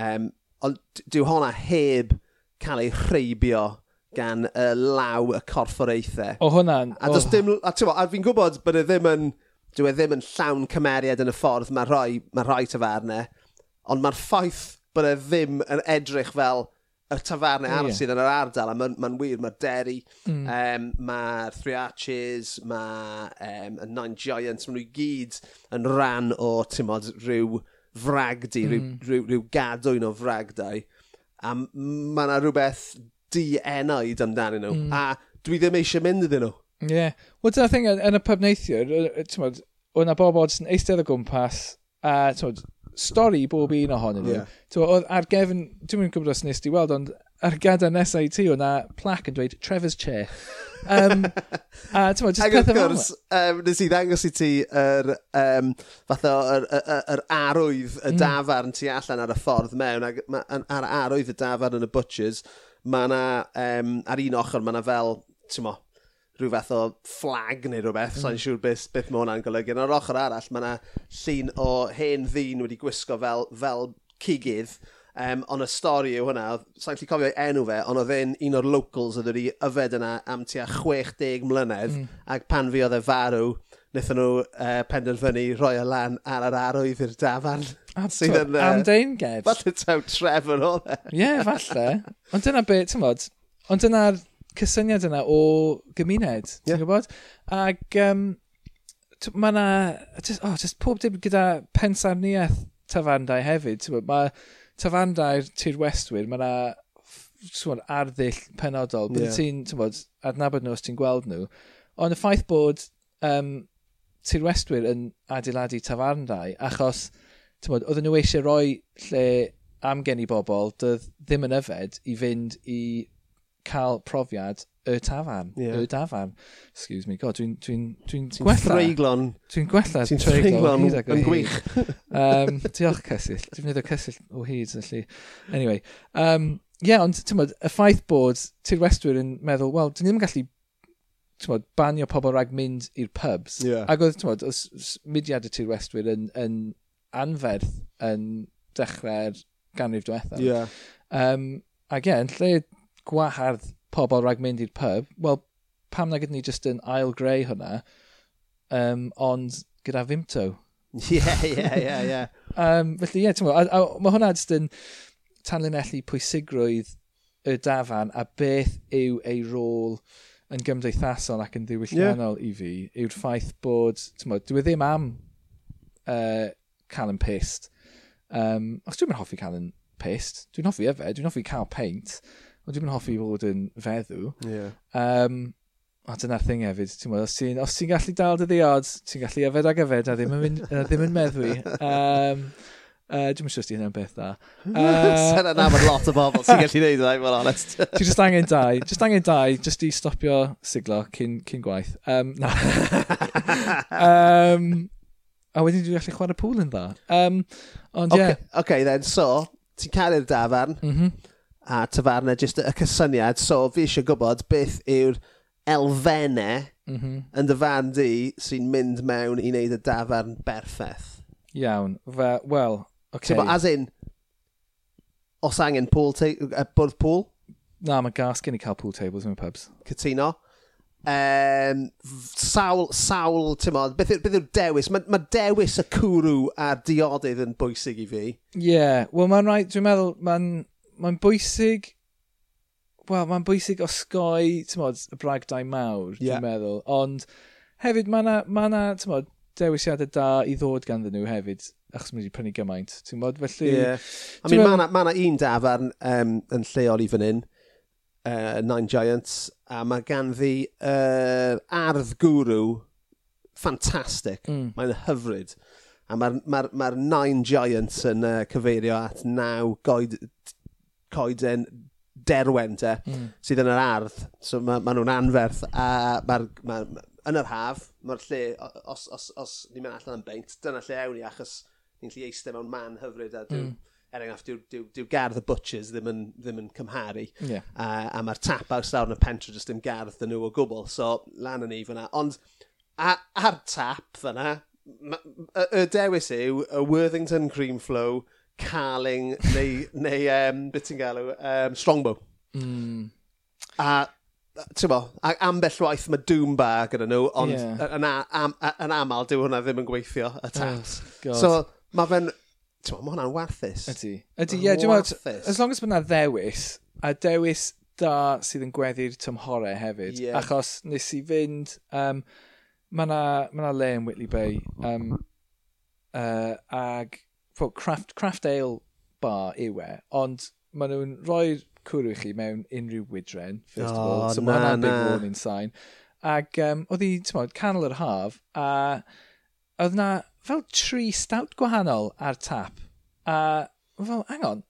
Um, ond dyw honna heb cael ei rheibio gan y law y corfforaethau. O hwnna'n... A, oh. dim, a, a fi'n gwybod bod e ddim yn dyw e ddim yn llawn cymeriad yn y ffordd mae rhoi, mae rhoi tafarnau, ond mae'r ffaith bod e ddim yn edrych fel y tafarnau yeah. arall sydd yn yr ardal, a mae'n ma, wir, mae'r Derry, mm. um, mae'r Three Arches, mae um, y Nine Giants, maen nhw gyd yn rhan o, ti'n modd, rhyw fragdi, mm. rhyw, rhyw, rhyw gadwyn o fragdau, a mae yna rhywbeth dienaid amdanyn nhw, mm. a dwi ddim eisiau mynd iddyn nhw. Ie. Yeah. Wel, dyna thing, yn y pub neithiwr, ti'n o'na bobl sy'n eistedd o gwmpas, a ti'n modd, stori bob un ohonyn nhw. Yeah. Oedd ar gefn, dwi'n mynd gwybod os nes di weld, ond ar gada nesau i ti o'na plac yn dweud Trevor's chair. Um, a ti'n mwyn, just pethau fel um, nes i ddangos i ti yr, um, fatha, yr, yr, yr arwydd y mm. dafarn tu allan ar y ffordd mewn, ac ar arwydd y dafarn yn y butchers, mae yna, um, ar un ochr, mae yna fel, ti'n mwyn, rhyw fath o flag neu rhywbeth, mm. sa'n so siŵr beth, beth mae hwnna'n golygu. Yn yr ochr arall, mae yna llun o hen ddyn wedi gwisgo fel, fel cigydd, um, ond y stori yw hwnna, sa'n lli cofio enw fe, ond oedd e'n un o'r locals oedd wedi yfed yna am tua 60 mlynedd, mm. ac pan fi oedd e farw, wnaethon nhw uh, penderfynu rhoi o lan ar yr arwydd i'r dafarn. Sydd yn... Uh, am deunged. Falle taw Trevor oedd e. Ie, falle. Ond dyna beth, ti'n modd, ond dyna'r cysyniad yna o gymuned, yeah. ti'n gwybod? Ac um, mae yna, just, oh, just pob dim gyda pensarniaeth tafandau hefyd, ti'n gwybod? Mae tafandau'r tir westwyr, mae yna swon, arddull penodol, bydd yeah. ti'n, ti'n bod, adnabod nhw os ti'n gweld nhw. Ond y ffaith bod um, tir westwyr yn adeiladu tafarndau, achos, ti'n bod, oedden nhw eisiau rhoi lle amgen i bobl, dydd ddim yn yfed i fynd i cael profiad y tafarn, yeah. y dafarn. Excuse me, god, dwi'n dwi dwi, n, dwi gwella. Threiglon. Dwi'n gwella. Ti'n threiglon yn gwych. um, diolch cysill. Dwi'n mynd o cysill o hyd, felly. Anyway, um, ie, yeah, ond ti'n y ffaith bod tirwestwyr yn meddwl, wel, dyn ni'n gallu tmod, banio pobl rhag mynd i'r pubs. Yeah. Ac oedd, ti'n tmod, mudiad y tirwestwyr yn, yn anferth yn dechrau'r ganrif diwethaf. Yeah. Um, ac ie, yeah, yn lle gwahardd pobl rhag mynd i'r pub, wel, pam na gyda ni just yn ail greu hwnna, um, ond gyda Fimto. Ie, ie, ie, ie. Felly, ie, yeah, ti'n mae hwnna just yn tanlinellu pwysigrwydd y dafan a beth yw ei rôl yn gymdeithasol ac yn ddiwylliannol yeah. i fi yw'r ffaith bod, ti'n modd, dwi e ddim am uh, cael yn pist. Um, os dwi'n hoffi cael yn pist, dwi'n hoffi yfed, dwi'n hoffi cael peint ond dwi'n hoffi fod yn feddw. Yeah. Um, a dyna'r thing hefyd, ti'n meddwl, os ti'n ti gallu dal dy ddiod, ti'n gallu yfed ag yfed a ddim yn, mynd, a ddim yn meddwi. Um, uh, dwi'n siŵr os di hynna'n beth da. Sa'n yna mae'n lot o bobl sy'n gallu neud yna, mae'n honest. ti'n just angen dau, just angen dau, just i stopio siglo cyn, cyn gwaith. Um, na. um, a wedyn dwi'n gallu chwarae pŵl yn dda. Um, ond ie. Yeah. Okay, okay then, so, ti'n cael i'r dafarn. Mm -hmm a tafarnau, jyst y cysyniad. So fi eisiau gwybod beth yw'r elfennau mm -hmm. yn dy fan di sy'n mynd mewn i wneud y dafarn berffaith. Iawn. Fe, wel, okay. So, as in, os angen pool uh, bwrdd pool? Na, mae gas gen i cael pool tables yn y pubs. Cytuno. Um, sawl, sawl, ti'n modd, beth yw'r yw dewis? Mae ma dewis y cwrw a'r diodydd yn bwysig i fi. Ie, yeah. wel mae'n rhaid, dwi'n meddwl, mae'n mae'n bwysig, wel, mae'n bwysig osgoi, ti'n modd, y bragdau mawr, yeah. dwi'n meddwl. Ond hefyd, mae yna, ma, na, ti'n modd, dewisiadau da i ddod ganddyn nhw hefyd, achos mae wedi prynu gymaint, ti'n modd, felly... Yeah. I mean, mae yna ma un dafarn um, yn lleol i fan hyn, uh, Nine Giants, a mae ganddi uh, ardd gwrw ffantastig. Mm. Mae'n hyfryd. A mae'r ma r, ma, r, ma r Nine Giants yn uh, cyfeirio at naw goed, coeden derwen te, mm. sydd yn yr ardd. So mae ma nhw'n anferth. A ma, ma, yn yr haf, mae'r lle, os, os, os ni'n mynd allan yn beint, dyna lle ewn ni achos ni'n lle eistedd mewn man hyfryd a dwi'n mm. Er enghraifft, dyw, dyw, dyw gardd y butchers ddim yn, ddim yn cymharu. Yeah. Uh, a mae'r tap aws lawr yn y pentre jyst ddim gardd dyn nhw o gwbl. So, lan yn ni fyna. Ond, a, ar tap fyna, y, y dewis yw y Worthington Cream Flow caling neu, neu um, beth ti'n galw, um, strongbow. Mm. A ti'n a ambell waith mae doom bar gyda nhw, ond yeah. yn, am, yn aml dyw hwnna ddim yn gweithio y oh, tat. Oh, so mae fe'n, ti'n bo, mae hwnna'n warthus. Ydy. Ydy, ie, dwi'n meddwl, as long as mae yna ddewis, a dewis da sydd yn gweddi'r tymhorau hefyd, yeah. achos nes i fynd, um, mae yna ma le yn Whitley Bay, um, uh, ag craft, craft ale bar yw e, ond maen nhw'n rhoi cwrw i chi mewn unrhyw wydren, first of all. Oh, so mae hwnna'n big warning sign. Ac um, oedd hi, ti'n modd, canol yr haf, a oedd na fel tri stout gwahanol ar tap. A fel, hang on,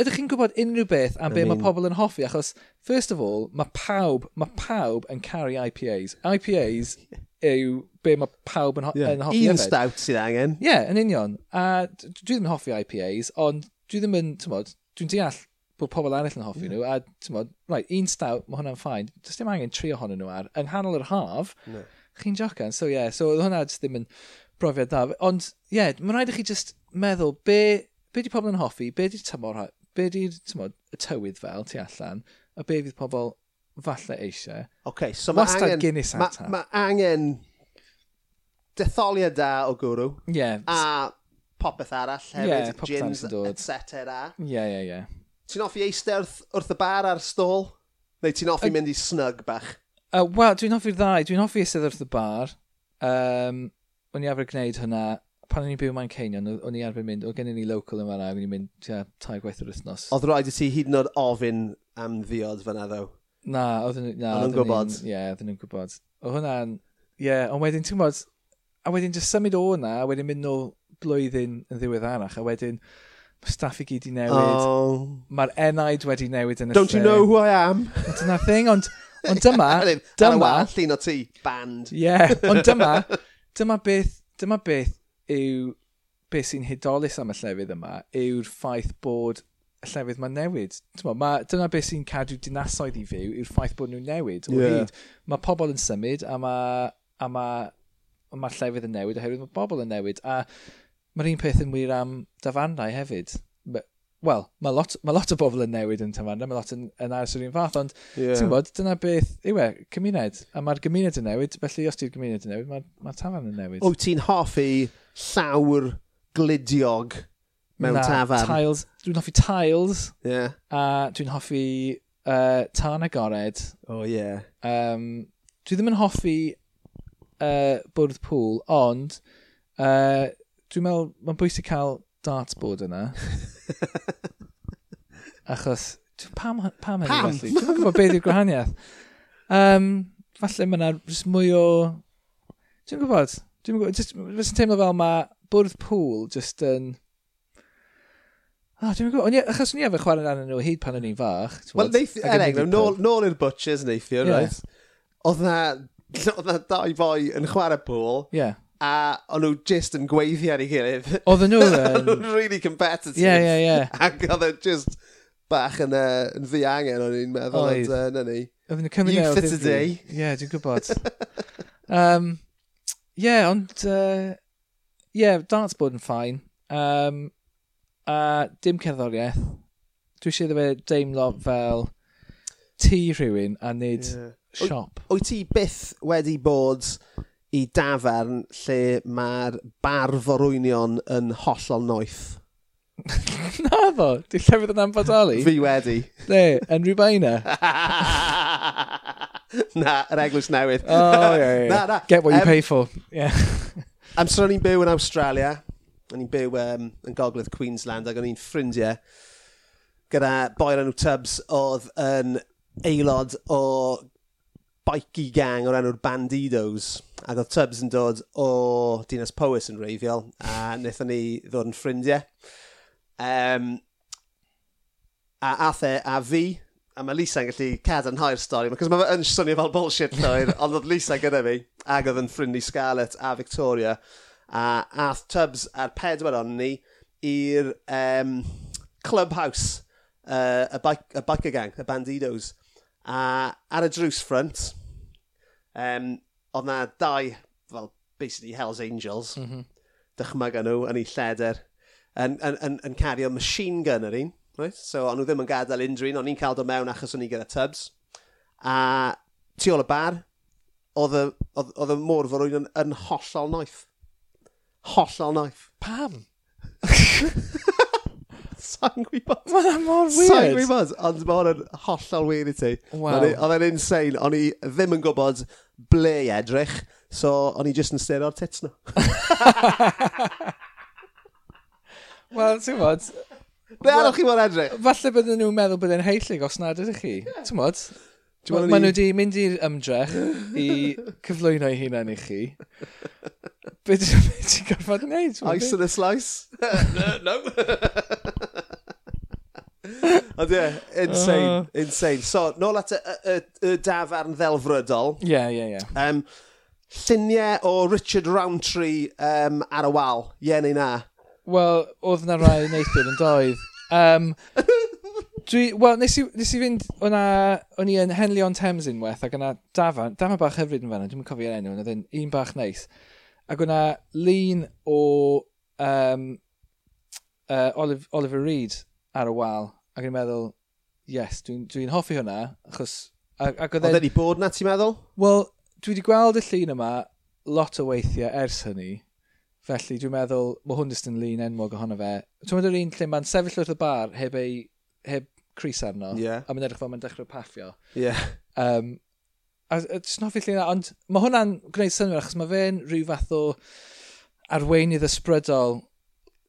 ydych chi'n gwybod unrhyw beth am I be mean... mae pobl yn hoffi? Achos, first of all, mae pawb, mae pawb yn caru IPAs. IPAs yw be mae pawb yn, ho yeah. yn hoffi Un hefyd. stout sydd angen. Ie, yeah, yn union. A dwi ddim yn hoffi IPAs, ond dwi ddim yn, ti'n modd, dwi'n deall bod pobl arall yn hoffi yeah. nhw, a ti'n modd, right, un stout, mae hwnna'n ffain, does dim angen tri ohonyn nhw ar, yng nghanol yr haf, no. chi'n jocan, so ie, yeah, so hwnna just ddim yn brofiad da, ond ie, yeah, mae'n rhaid i chi just meddwl, be, be di pobl yn hoffi, be di tymor, be di'r y tywydd fel tu allan, a be fydd pobl falle eisiau. Ok, so mae angen... Guinness Mae ma angen detholiad da o gwrw. Ie. Yeah. A popeth arall hefyd, yeah, gins, cetera. Ie, ie, ie. Ti'n offi eistedd wrth, wrth y bar ar stôl? Neu ti'n offi uh, mynd i snug bach? Uh, Wel, dwi'n hoffi'r ddau. Dwi'n hoffi eistedd wrth y bar. Um, o'n i arfer gwneud hynna pan o'n i'n byw mae'n Ceinion, o'n i arfer mynd, o gen i ni local yn fanna, o'n i'n mynd tua tai gwaith yr wythnos. Oedd rhaid i ti hyd yn oed ofyn am ddiod fanna ddo? Na, oedd nhw'n gwybod. Ie, yeah, oedd nhw'n gwybod. O hwnna'n, ie, yeah, ond wedyn, ti'n bod, a wedyn just symud o hwnna, a wedyn mynd nôl blwyddyn yn ddiweddarach, a wedyn mae staff i gyd i newid. Oh. Mae'r enaid wedi newid yn y Don't lle. you know who I am? Dyna'r thing, ond, ond dyma... dyma... Anyway, llun o ti, band. Ie, yeah, ond dyma, dyma beth, dyma beth yw beth sy'n hudolus am y llefydd yma yw'r ffaith bod y llefydd mae'n newid. Ma, dyna beth sy'n cadw dinasoedd i fyw yw'r ffaith bod nhw'n newid. O yeah. hyd, mae pobl yn symud a mae a ma, ma llefydd yn newid oherwydd mae pobl yn newid. A mae'r un peth yn wir am dafarnau hefyd. Wel, mae lot, ma lot o bobl yn newid yn Tamarna, mae lot yn, yn aros yr un fath, ond yeah. ti'n bod, dyna beth yw e, cymuned. A mae'r gymuned yn newid, felly os ti'r gymuned yn newid, mae'r ma, ma tafarn yn newid. Wyt ti'n hoffi llawr glidiog mewn Na, tafarn? tiles. Dwi'n hoffi tiles. Yeah. A dwi'n hoffi uh, tân agored. O, oh, yeah. Um, dwi ddim yn hoffi uh, bwrdd pŵl, ond uh, dwi'n meddwl, mae'n bwysig cael dartboard yna. Achos, pam, pam hynny pam? felly? Dwi'n gwybod beth yw'r gwahaniaeth. Um, falle mae yna mwy o... Dwi'n gwybod. Dwi'n gwybod. Just, yn teimlo fel mae bwrdd pŵl just yn... Oh, dwi'n gwybod, yeah, achos ni efo chwarae arnyn nhw hyd pan o'n i'n fach. Wel, er nôl, nôl i'r butchers neithio, yeah. right? Oedd na, oedd na dau boi yn chwarae pŵl. Yeah a o'n nhw just yn gweithio ar ei gilydd. Oedden nhw yn. O'n really competitive. Ie, ie, ie. Ac oedd e just bach yn, uh, yn fi angen o'n i'n meddwl. Oedd. Uh, na ni. Oedden nhw'n cymryd You fit a day. Ie, yeah, dwi'n gwybod. um, ie, yeah, ond... Ie, uh, yeah, dance bod yn ffain. Um, a dim cerddoriaeth. Dwi eisiau iddo fe deimlo fel tŷ rhywun a nid yeah. siop. Wyt ti byth wedi bod i dafarn lle mae'r barf orwynion yn hollol noeth. Na ddo, di llefydd yn anfodoli? Fi wedi. Ne, yn rhywbaina. na, yr eglwys newydd. Oh, yeah, yeah. na, na. Get what you um, pay for. Yeah. Amser o'n i'n byw yn Australia, o'n i'n byw um, yn gogledd Queensland ac o'n i'n ffrindiau gyda boi enw Tubbs oedd yn aelod o spiky gang o'r enw'r Bandidos. Ac oedd Tubbs yn dod o Dinas Powys yn reiddiol, a wnaethon ni ddod yn ffrindiau. Um, a ath e a fi, a mae Lisa'n gallu cadarnhau'r stori, cos mae fe yn swnio fel bullshit llwyr, ond oedd Lisa gyda fi, ac oedd yn ffrindu Scarlett a Victoria, a ath Tubbs a'r pedwar o'n ni i'r um, clubhouse, uh, y, bike, y biker gang, y bandidos, a ar y drws ffrant, um, oedd na dau, fel, basically Hells Angels, mm -hmm. dychmyga nhw yn ei lleder, yn, yn, yn, yn cario machine gun yr un. Right? So, o'n nhw ddim yn gadael unrhyw un, o'n i'n cael dod mewn achos o'n i gyda tubs. A tu ôl y bar, oedd y môr fod yn, yn hollol noeth. Hollol noeth. Pam? Sa'n gwybod. Mae'n mor weird. Sa'n gwybod, ond mae'n hollol weird i ti. Wow. Oedd e'n insane, o'n i ddim yn gwybod ble i edrych, so o'n i just yn styr o'r tits nhw. Wel, ti'n bod... Ble arall chi mor edrych? Falle bydden nhw'n meddwl bydden heillig os nad ydych chi. Yeah. Ti'n bod? Maen nhw wedi mynd i'r ymdrech i cyflwyno eu hunain i chi. Be ti'n gorfod wneud? Ice and a slice? no. Ond ie, insane, oh. insane. So, nôl at y, y, y dafarn ddelfrydol. Ie, yeah, ie, yeah, ie. Yeah. Um, lluniau o Richard Rowntree um, ar y wal, ie yeah, neu na? Wel, oedd na rai neithyn yn doedd. Um, dwi, wel, nes i, nes i fynd, o'na, o'n i yn Henley on Thames unwaith, ac o'na dafan, dafan bach hyfryd yn fanna, dwi'n cofio'r enw, oedd yn un bach neis. Ac o'na lun o um, uh, Olive, Oliver Reed ar y wal, Ac yn meddwl, yes, dwi'n dwi, hoffi hwnna, achos... Ac, ac oedd e wedi bod na, ti'n meddwl? Wel, dwi wedi gweld y llun yma lot o weithiau ers hynny, felly dwi'n meddwl, mae hwn jyst yn lun enwog ohono fe. Ti'n meddwl un lle mae'n sefyll wrth y bar heb ei, heb Chris arno, yeah. a mae'n edrych fel mae'n dechrau paffio. Yeah. Um, a, a jyst hoffi llun yna, ond mae hwnna'n gwneud synwyr, achos mae fe'n rhyw fath o arweinydd ysbrydol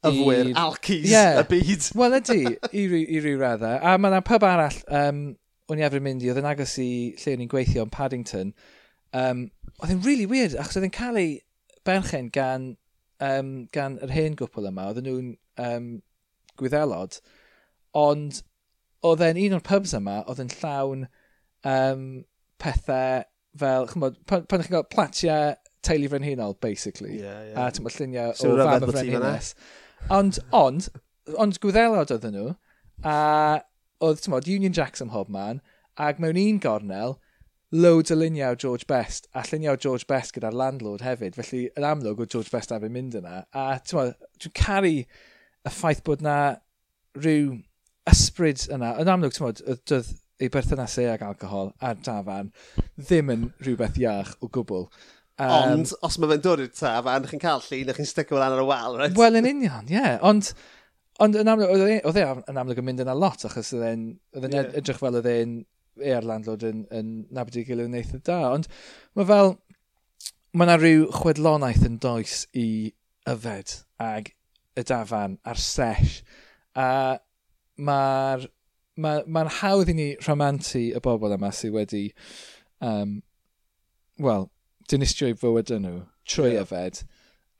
yfwyr, alcis, yeah. y byd. Wel ydy, i, ry, i ryw raddau. A mae yna pub arall, um, o'n i efo'n mynd i, oedd yn agos i lle o'n i'n gweithio yn Paddington. Um, oedd yn really weird, achos oedd yn cael ei berchen gan, um, gan yr hen gwpl yma, oedd nhw'n um, gwyddelod, ond oedd e'n un o'r pubs yma, oedd yn llawn um, pethau fel, chymod, pan, pan chi'n cael platiau teulu frenhinol, basically. Yeah, yeah. A ti'n mynd lluniau so o fam y frenhines. Ond, ond, ond gwyddelod oedden nhw, a oedd, ti'n modd, Union Jacks ym mhob man, ac mewn un gornel, loads o luniau George Best, a lluniau George Best gyda'r landlord hefyd, felly yn amlwg o George Best am yn mynd yna, a dwi'n caru y ffaith bod na rhyw ysbryd yna, yn amlwg, ti'n modd, doedd ei berthynasau ag alcohol a'r dafarn ddim yn rhywbeth iach o gwbl. Um, ond, os mae fe'n dod i'r taf, a chi'n cael llun, a chi'n sticio fel ar y wal, right? Wel, yn union, ie. Yeah. Ond, ond yn amlwg, oedd e, e yn amlwg yn mynd yna lot, achos oedd e'n yeah. edrych fel oedd e'n e'r landlord yn, yn nabod i gilydd yn eitha e da. Ond mae fel, mae yna rhyw chwedlonaeth yn does i yfed ag y dafan a'r sesh. A mae'r mae, ma, ma hawdd i ni rhamantu y bobl yma sydd wedi, um, wel, dinistio'u fywyd nhw trwy yeah. yfed.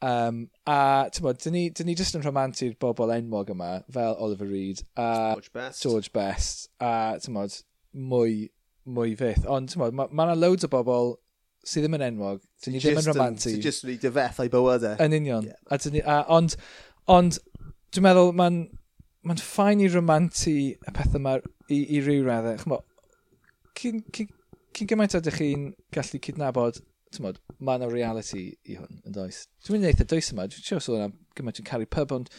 Um, a, ti'n bod, dyn ni, dyn ni just yn rhamantu'r bobl enwog yma, fel Oliver Reed a George Best, George Best a, ti'n bod, mwy, mwy fydd. Ond, ti'n bod, mae yna ma loads o bobl sydd ddim yn enwog, dyn ni ddim yn rhamantu. Ti'n just wedi dyfeth o'i bywydau. Yn union. Yeah. A, dyn ni, a, ond, ond, dwi'n meddwl, mae'n ma ffain i rhamantu y pethau yma i, i ryw raddau. Chymod, cyn, cyn, cyn gymaint ydych chi'n gallu cydnabod mod, mae yna reality i hwn, yn does. Dwi'n mynd i eitha dwys yma, dwi'n siarad sôn am gymaint yn caru pub, ond...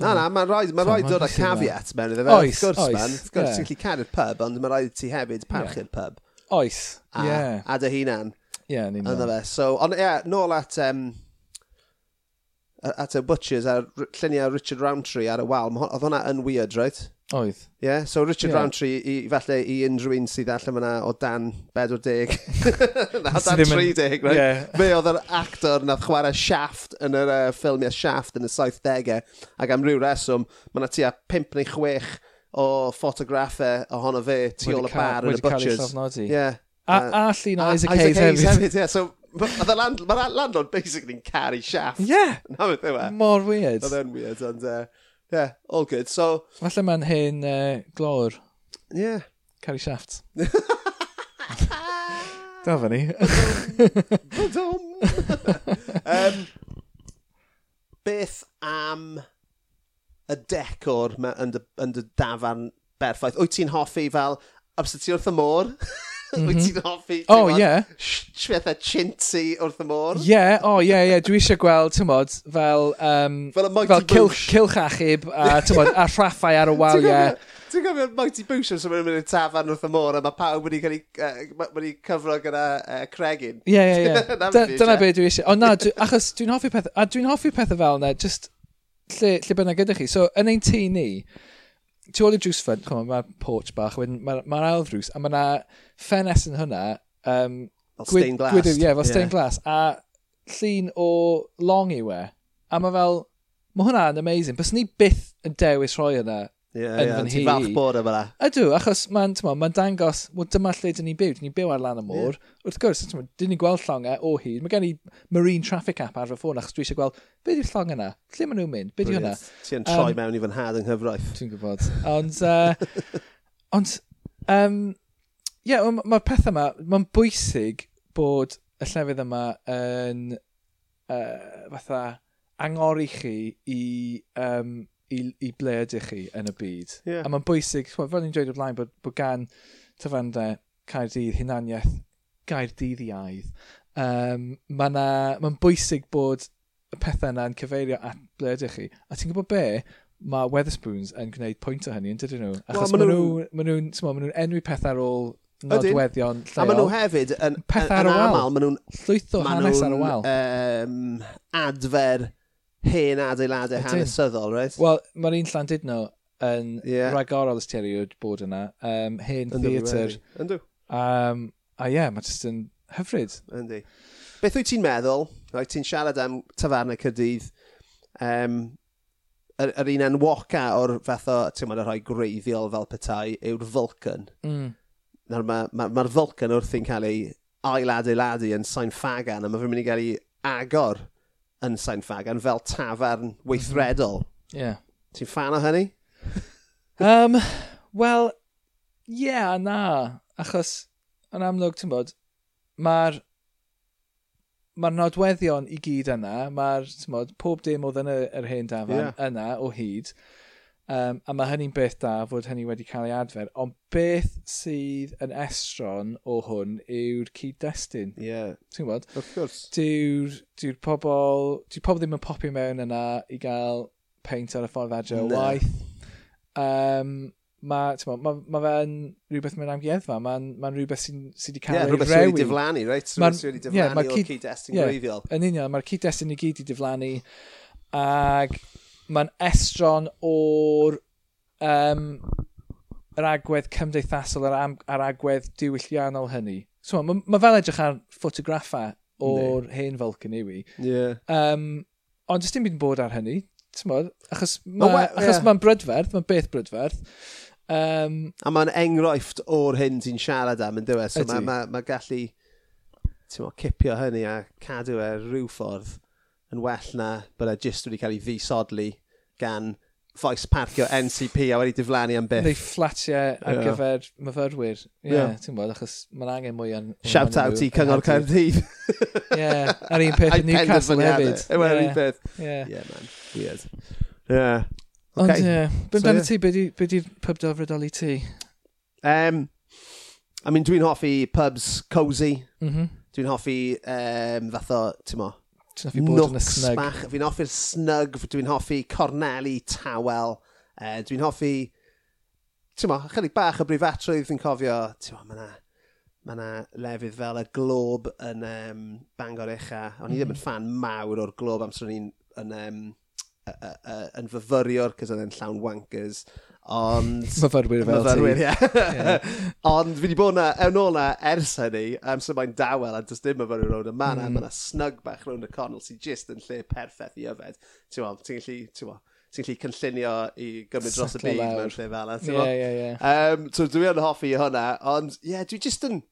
Na, na, mae'n rhaid, ma rhaid dod â caveat mewn iddo fe. Oes, gwrs, oes. Man, gwrs, yeah. ti'n gallu caru'r pub, ond mae'n rhaid ti hefyd parchu'r pub. Oes, ie. A dy hunan. Ie, yeah, ni'n fe. So, ond ie, nôl at um, at y Butchers a lluniau Richard Roundtree ar y wal. Oedd hwnna yn weird, right? Oedd. Ie, yeah, so Richard yeah. Roundtree, i, falle i unrhyw un sydd allan yna o dan 40, na dan 30, right? Yeah. Fe oedd yr actor nath chwarae Shaft yn yr uh, ffilmiau Shaft yn y 70au, ac am ryw reswm, mae yna tua 5 neu 6 o ffotograffau ohono fe tu ôl y bar yn y Butchers. Wedi cael ei llofnodi. Yeah. A, uh, a llun o Isaac Hayes hefyd. Isaac Hayes hefyd, yeah. So Mae land, ma landlord basically yn caru shaft. Yeah. Na beth yw e. Mor weird. Oedd e'n weird, ond uh, yeah, all good. So... Falle mae'n hen uh, glor. Yeah. Caru shaft. Da fan ni. Badom! um, beth am y decor yn dy dafarn berffaith? Wyt ti'n hoffi fel, amser ti wrth y môr? Wyt mhm. ti'n hoffi? O, ie. Fetha chinti wrth y môr. Ie, o, ie, ie. Dwi eisiau gweld, ti'n modd, fel... Um, fel y Mighty fel cilch, cilch achub, a, ti'n modd, a rhaffau ar y waliau. Ti'n gofio Mighty Boosh os yw'n mynd i'r tafan wrth y môr a mae pawb wedi cael ei cyfro gyda uh, cregin. Ie, ie, ie. Dyna beth dwi eisiau. O na, dwi, achos dwi'n hoffi pethau, a dwi'n hoffi pethau fel yna, just lle, lle bynnag gyda chi. So, yn ein tŷ ni, tu ôl i drws ffyn, chwm, mae'r porch bach, mae'r ma, ail ddrws, a mae yna ffenes yn hwnna. Um, fel stained glass. Gwydyw, ie, yeah, fel stained glass. A llun o long i we. A mae fel, mae hwnna'n amazing. Bys ni byth yn dewis rhoi yna Ie, yeah, yeah, ti'n falch bod yma la. Ydw, achos mae'n ma, ma dangos, well, dyma lle dyn ni byw, dyn ni byw ar lan y môr. Yeah. Wrth gwrs, tyma, dyn ni'n gweld llongau e o hyd. Mae gen i marine traffic app ar fy ffôn, achos dwi eisiau gweld, be di'r llong yna? Lle maen nhw'n mynd? Be di hwnna? Ti'n troi um, mewn i fy nhad yng Nghyfraith. Dwi'n gwybod. Ond, uh, ond, um, ie, yeah, mae'r ma peth yma, mae'n bwysig bod y llefydd yma yn, uh, fatha, angor i chi i um, i, i ble ydych chi yn y byd. Yeah. A mae'n bwysig, fel ni'n dweud o'r blaen, bod, bod gan tyfandau Caerdydd hunaniaeth Gaerdydd iaidd. Um, mae'n ma bwysig bod y pethau yna'n cyfeirio at ble ydych chi. A ti'n gwybod be? Mae Weatherspoons yn gwneud pwynt o hynny, yn dydyn nhw? Achos well, maen nhw'n ma nhw, ma nhw enwi pethau ar ôl nodweddion lleol. A maen nhw hefyd yn, pethau yn, yn, yn aml, maen nhw'n llwytho hanes ar y wal. Um, adfer hen adeiladau Ydyn. hanesyddol, right? Wel, mae'r un Llandudno yn yeah. rhagorol ysteriwyd bod yna, um, hen theatr. Yndw. Um, a ie, yeah, mae jyst yn hyfryd. Yndi. Beth wyt ti'n meddwl? Right, ti'n siarad am tafarnau Cydydd, um, yr, yr un enwoca o'r fath o, ti'n meddwl, rhoi greiddiol fel petai, yw'r Vulcan. Mm. Mae'r ma, ma, Vulcan wrth i'n cael ei ail adeiladu yn sain fagan, a mae fe'n mynd i gael ei agor yn Sain Fagan fel tafarn weithredol. Mhm. Ie. Yeah. Ti'n fan o hynny? um, Wel, ie, yeah, na. Achos, yn amlwg, ti'n bod, mae'r mae'r nodweddion i gyd yna, mae'r, ti'n bod, pob dim oedd yn yr hen dafan yeah. yna o hyd. Um, a mae hynny'n beth da fod hynny wedi cael ei adfer. Ond beth sydd yn estron o hwn yw'r cyd-destun. Ie. Yeah. Ti'n gwybod? Of course. Dyw'r dwi pobl... Dyw'r pobl ddim yn popio mewn yna i gael peint ar y ffordd adre o no. waith. Um, mae ma, ma, ma fe'n rhywbeth mewn amgueddfa, mae'n ma, rhywbeth sy'n sy wedi cael yeah, ei rewi. Rhywbeth sy'n wedi diflannu, reit? Rhywbeth sy'n wedi diflannu yeah, o'r cyd-destun yeah, gwreiddiol. Yn union, mae'r cyd-destun i gyd i diflannu. Ac mae'n estron o'r um, yr agwedd cymdeithasol a'r, am, ar agwedd diwylliannol hynny. So, mae ma fel edrych ar ffotograffa o'r nee. hen yw i wi. Yeah. Um, ond jyst dim byd yn bod ar hynny, tymod, achos mae'n ma, oh, yeah. ma brydferth, mae'n beth brydferth. Um, a mae'n enghraifft o'r hyn ti'n siarad am yn dweud, so mae ma, ma gallu mo, cipio hynny a cadw e rhyw ffordd yn well na bod e jyst wedi cael ei ddisodli gan faes parcio NCP a wedi diflannu am byth. Neu fflatiau ar yeah. gyfer myfyrwyr. Ie, yeah, yeah. ti'n bod, achos mae'n angen mwy o'n... Shout out i Cyngor Caerdydd. Ie, ar un peth yn Newcastle hefyd. Ie, ar un peth. Ie, man, weird. Ie. Yeah. Okay. Ond, ie, beth amdano ti, be di'r pub delfrydoli ti? Um, I mean, dwi'n hoffi pubs cozy. Mm -hmm. Dwi'n hoffi um, fath o, ti'n mo, Ti'n hoffi bod yn y snug? Bach. Fi'n hoffi'r snug, dwi'n hoffi corneli tawel, uh, dwi'n hoffi, ti'n mo, chydig bach o brifatrwydd fi'n cofio, ti'n mo, mae yna mae yna lefydd fel y glob yn um, Bangor Echa. O'n i ddim yn mm. fan mawr o'r glob amser o'n i'n yn, um, yn fyfyriwr, cos oedd e'n llawn wankers. Ond... Myfyrwyr fel myfyrwyr, ti. Ie. Ond fi wedi bod na, ewn ôl na ers hynny, um, so mae'n dawel a does dim myfyrwyr rownd y man, mm. a mae'n snug bach rownd y conol sy'n just yn lle perffaith i yfed. Ti'n gweld, ti'n gallu, ti'n gweld, ti'n gallu cynllunio i gymryd dros y byd mewn lle fel yna. Ie, ie, ie. So dwi yn hoffi hwnna, ond ie, yeah, dwi just yn...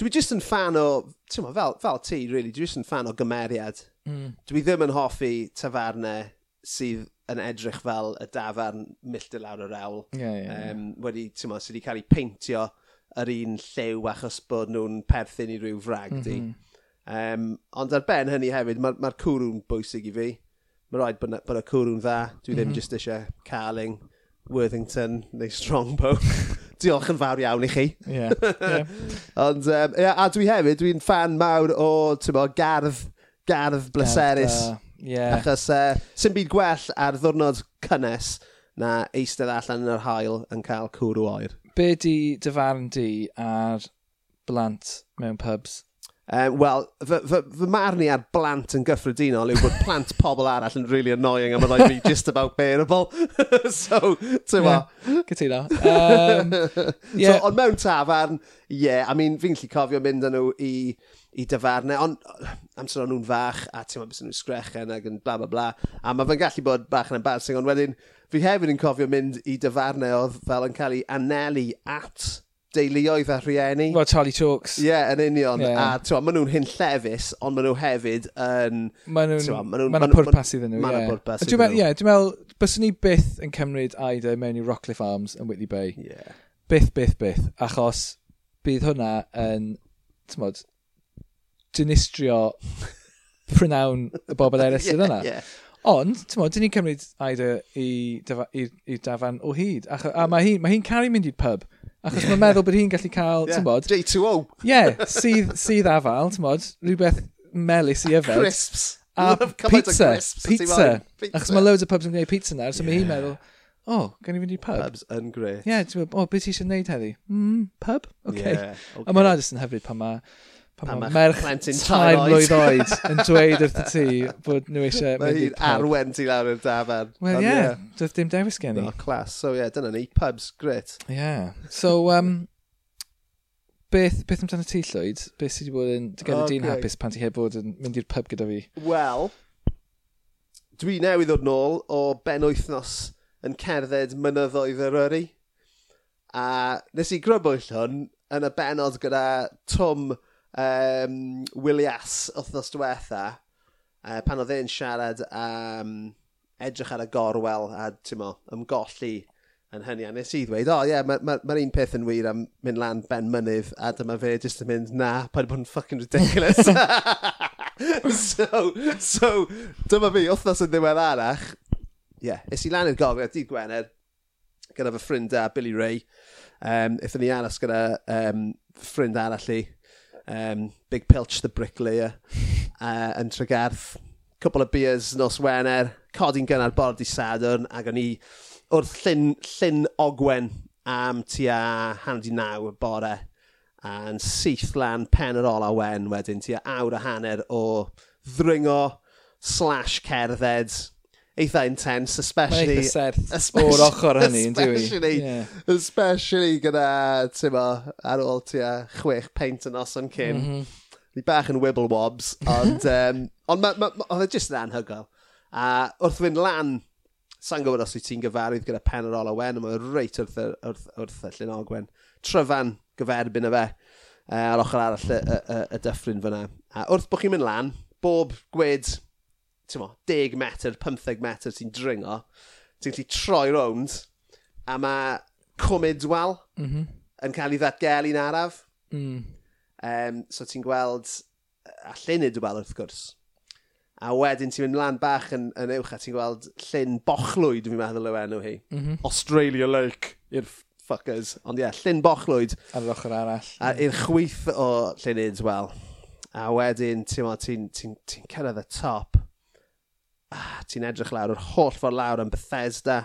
Dwi just yn fan o, ti'n fel, fel ti, really, dwi just yn fan o gymeriad. Mm. Dwi ddim yn hoffi tafarnau sydd yn edrych fel y dafarn milltir lawr yr awl. Ie, ie, ie. Um, wedi, ti'n mo, sydd wedi cael ei peintio yr un lliw achos bod nhw'n perthyn i ryw frag mm -hmm. Um, ond ar ben hynny hefyd, mae'r ma, cwrw'n bwysig i fi. Mae rhaid bod, bod y cwrw'n dda. Dwi ddim mm -hmm. jyst eisiau Carling, Worthington neu Strongbow. Diolch yn fawr iawn i chi. Yeah, yeah. ond, um, a dwi hefyd, dwi'n fan mawr o, ti'n gardd, gardd bleserus. Gardd, uh Yeah. Achos uh, sy'n byd gwell ar ddwrnod cynnes na eistedd allan yn yr hael yn cael cwrw oer. Be di dyfarn di ar blant mewn pubs Um, Wel, fy, fy, fy marn i ar blant yn gyffredinol yw bod plant pobl arall yn really annoying a byddai fi just about bearable. so, ti'n ma. Cytuno. Um, yeah. so, ond mewn tafarn, ie, yeah, I mean, fi'n lli cofio mynd â nhw i, i dyfarnau, ond amser o'n nhw'n fach, a ti'n ma beth nhw'n sgrechen ac yn bla bla bla, a mae fe'n gallu bod bach yn embarrassing, ond wedyn, fi hefyd yn cofio mynd i dyfarnau oedd fel yn cael ei anelu at deuluoedd a rhieni. Wel, Charlie Chalks. Ie, yeah, yn union. Yeah. A twa, maen nhw'n hyn llefus, ond maen nhw hefyd yn... Maen nhw'n... ma Maen nhw'n pwrpas iddyn nhw. Maen nhw'n pwrpas iddyn nhw. Ie, dwi'n meddwl, byswn ni byth yn cymryd Aida mewn i Rockcliffe Arms yn Whitley Bay. Yeah. Byth, byth, byth. Achos bydd hwnna yn, ti'n modd, dynistrio prynawn y bobl eraill sydd yna. Yeah. Ond, ti'n modd, dyn ni'n cymryd Aida i, i, i, dafan o hyd. A, a mae hi'n ma hi caru mynd i'r pub. Achos yeah. mae'n meddwl bod hi'n gallu cael, yeah. ti'n bod... J2O. Ie, yeah, sydd, sydd afal, ti'n bod, rhywbeth melus i yfed. Crisps. A pizza, crisps, pizza. pizza. Achos mae loads o pubs yn gwneud pizza nawr, so yeah. mae hi'n meddwl, o, oh, gan i fynd i pub. Pubs yn gret. Ie, yeah, ti'n bod, o, oh, beth i eisiau gwneud heddi? Mm, pub? Okay. Yeah, okay. A mae'n adus yn hyfryd pan mae pan, pan ma merch tair mlwydd oed yn dweud wrth y ti bod nhw eisiau mynd i pub. arwen ti lawr i'r dafan. Wel, ie, yeah, doedd dim dewis gen i. No, class, So, ie, yeah, dyna ni. Pubs, grit. Ie. Yeah. So, um, beth, beth amdano ti, Llwyd? Beth sydd wedi bod yn gyda okay. di'n hapus pan ti heb bod yn mynd i'r pub gyda fi? Wel, dwi newydd ddod nôl o ben wythnos yn cerdded mynyddoedd yr yri. A nes i grybwyll hwn yn y benod gyda Tom um, Willias wythnos diwetha, uh, pan oedd e'n siarad am um, edrych ar y gorwel a mo, ymgolli yn hynny. A nes i ddweud, o oh, ie, yeah, mae'r ma, ma un peth yn wir am mynd lan ben mynydd, a dyma fe jyst yn mynd, na, pa'n bod yn fucking ridiculous. so, so, dyma fi, wythnos yn ddiwedd arach. Ie, yeah, es i lan i'r gogledd, dydd Gwener, gyda fy ffrind a Billy Ray. Um, Eithon ni aros gyda um, ffrind arall i, um, Big Pilch the Bricklayer uh, yn Tregarth. Cwbl o beers nos Wener, codi'n gynnar bord i Sadwrn, ac o'n i wrth llyn, llyn ogwen am tua hanner i naw y bore a'n syth lan pen yr ola wen wedyn tua awr a hanner o ddringo slash cerdded eitha intense, especially... Mae'n eitha serth o'r ochr hynny, yn dwi. Especially, yeah. especially gyda, ti'n ma, ar ôl tua chwech peint yn oson cyn. Mm -hmm. Ni bach yn wibble wobs, ond um, on ma, ma, ma, oedd e jyst yn anhygoel. A wrth fynd lan, sa'n gwybod os wyt ti'n gyfarwydd gyda pen yr ola wen, mae'n reit wrth, wrth, wrth, wrth Llyn Ogwen. Tryfan gyferbyn y fe, uh, ar ochr arall y, y, y, y dyffryn fyna. A wrth bod chi'n mynd lan, bob gwed mo, 10 metr, 15 metr ti'n dringo, ti'n gallu troi rownd, a mae cwmyd wal mm -hmm. yn cael ei ddatgelu'n araf. Mm. Um, so ti'n gweld a llunid wal wrth gwrs. A wedyn ti'n mynd lan bach yn, yn uwch a ti'n gweld llun bochlwyd, fi'n meddwl yw enw hi. Mm -hmm. Australia Lake i'r fuckers. Ond ie, yeah, llun bochlwyd. Ar yr ochr arall. A i'r chwyth o llunid wel. A wedyn, ti'n ti, ti, ti, ti cyrraedd y top ah, ti'n edrych lawr, yr holl ffordd lawr yn Bethesda,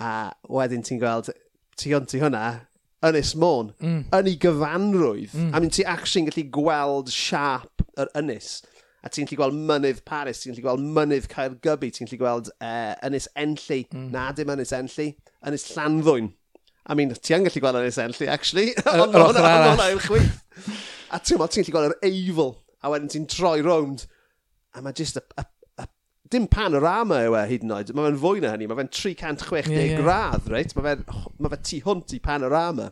a wedyn ti'n gweld, ti hwn ti hwnna, Ynys Môn, mm. yn ei gyfanrwydd. Mm. A mynd ti actually'n gallu gweld siap yr ynys. A ti'n gallu gweld mynydd Paris, ti'n gallu gweld mynydd Caergybi, ti'n gallu gweld uh, ynys Enlli, mm. na dim ynys Enlli, ynys Llanddwyn. I mean, ti yn gallu gweld ynys Enlli, actually. Ond hwnna yw'r chwith. A ti'n gallu gweld yr eifl, a wedyn ti'n troi rownd. A mae just y, y dim panorama yw e hyd yn oed, mae fe'n fwy na hynny, mae fe'n 360 yeah, yeah. gradd, reit? Mae fe'n ma fe tu hwnt i panorama.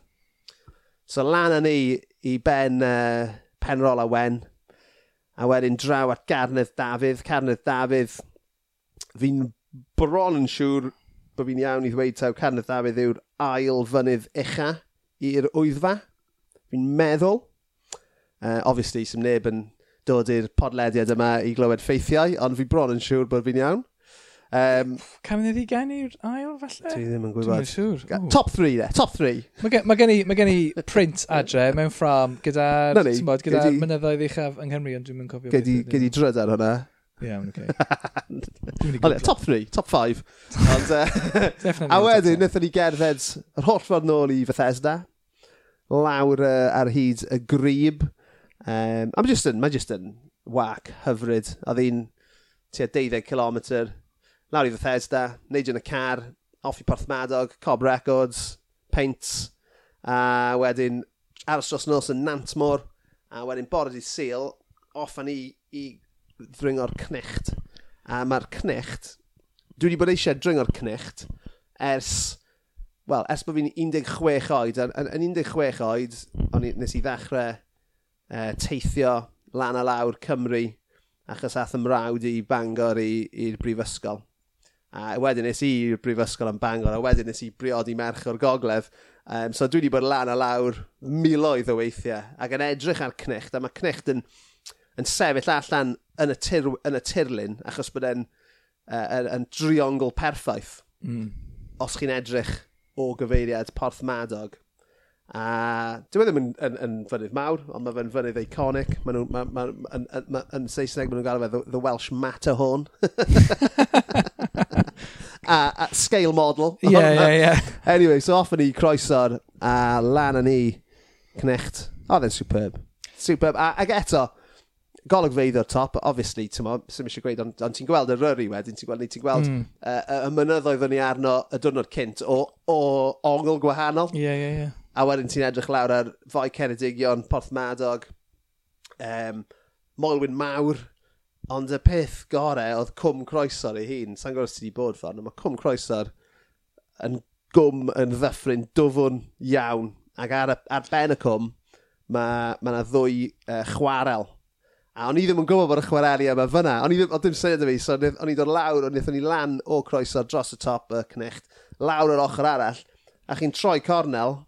So lan ni i ben uh, Penrol a Wen, a wedyn draw at Garnedd Dafydd. Carnedd Dafydd, fi'n bron yn siŵr bod fi'n iawn i ddweud taw Carnedd Dafydd yw'r ail fynydd ucha i'r wyddfa. Fi'n meddwl. Uh, obviously, sy'n neb yn dod i'r podlediad yma i glywed ffeithiau, ond fi bron yn siŵr bod fi'n iawn. Um, Cam ni gen i'r ail, falle? Dwi ddim yn gwybod. Dwi'n siŵr. Ooh. Top 3, de. Top 3. Mae gen, ma gen, i, ma gen i print adre mewn ffram gyda'r gyda, gyda mynyddoedd uchaf yng Nghymru, ond dwi'n mynd cofio. Gedi, gedi dryd ar hwnna. Iawn, yeah, okay. Ie, top 3, top 5. Ond, uh, a wedyn, wnaethon ni gerdded yr holl ffordd nôl i Bethesda, lawr uh, ar hyd y grib, Um, I'm just yn, mae just yn wac hyfryd. Oedd hi'n tua 12 km lawr i Bethesda, neud yn y car, off i Porthmadog, Cob Records, Paints, a wedyn aros dros nos yn Nantmor, a wedyn bore i Seal, off a ni i ddringo'r cnecht. A mae'r cnecht, dwi wedi bod eisiau dringo'r cnecht ers, wel, ers bod fi'n 16 oed, yn, yn 16 oed, o'n i, nes i ddechrau uh, teithio lan a lawr Cymru achos ath ymrawd i Bangor i'r brifysgol. A wedyn nes i'r brifysgol yn Bangor, a wedyn nes i briodi merch o'r gogledd. Um, so dwi wedi bod lan a lawr miloedd o weithiau, ac yn edrych ar cnicht, a mae cnicht yn, yn sefyll allan yn y, tir, yn y tirlun, achos bod e'n uh, yn driongl perffaith. Mm. Os chi'n edrych o gyfeiriad porthmadog. A dwi e ddim yn, yn, yn fynydd mawr, ond mae fe'n fynydd iconic. Mae nhw, ma, ma, yn, yn, yn Saesneg maen nhw'n gael fe the, the Welsh Matterhorn. a, a scale model. Ie, ie, ie. Anyway, so off ni croeso'r a lan yn ni cnecht. O, oh, superb. Superb. A, ag eto, golygfeidd o'r top, obviously, ti'n mo, sy'n eisiau gweud, ond on ti'n gweld y ryri wedyn, ti'n gweld, ti'n gweld mm. uh, y mynyddoedd o'n i arno y dwrnod cynt o, o ongl gwahanol. Ie, yeah, ie, yeah, ie. Yeah a wedyn ti'n edrych lawr ar fai Ceredigion, Porthmadog, um, Moelwyn Mawr, ond y peth gorau oedd Cwm Croeso'r ei hun. Sa'n gwrs ti wedi bod ffordd, ond mae Cwm Croeso'r yn gwm yn ddyffryn dwfwn iawn. Ac ar, ar ben y cwm, mae yna ddwy uh, chwarel. A o'n i ddim yn gwybod bod y chwareli yma fyna. O'n i ddim, o'n dim syniad y fi, so o'n i dod lawr, o'n i lan o croeso dros y top y cnecht, lawr yr ochr arall, a chi'n troi cornel,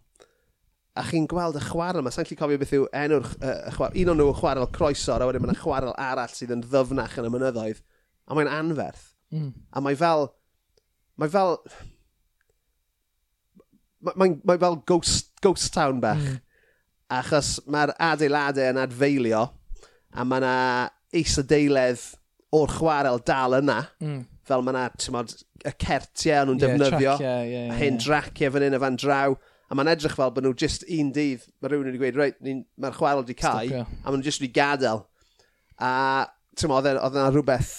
a chi'n gweld y chwarel yma, sa'n lli cofio beth yw enw'r uh, chwarel, un o'n nhw chwarel croesor, a wedyn mae'n chwarel arall sydd yn ddyfnach yn y mynyddoedd, a mae'n anferth. Mm. A mae fel, mae fel, mae'n mae, mae fel ghost, ghost town bach, mm. achos mae'r adeiladau yn adfeilio, a mae yna eisadeiledd o'r chwarel dal yna, mm. fel mae yna, ti'n modd, y certiau nhw'n yeah, defnyddio, yeah, yeah, yeah, a hyn draciau fan hyn a fan draw, a mae'n edrych fel bod nhw just un dydd, mae rhywun wedi gweud, reit, mae'r chwael wedi cael, a maen nhw just wedi gadael. A, ti'n mo, oedd yna e, rhywbeth,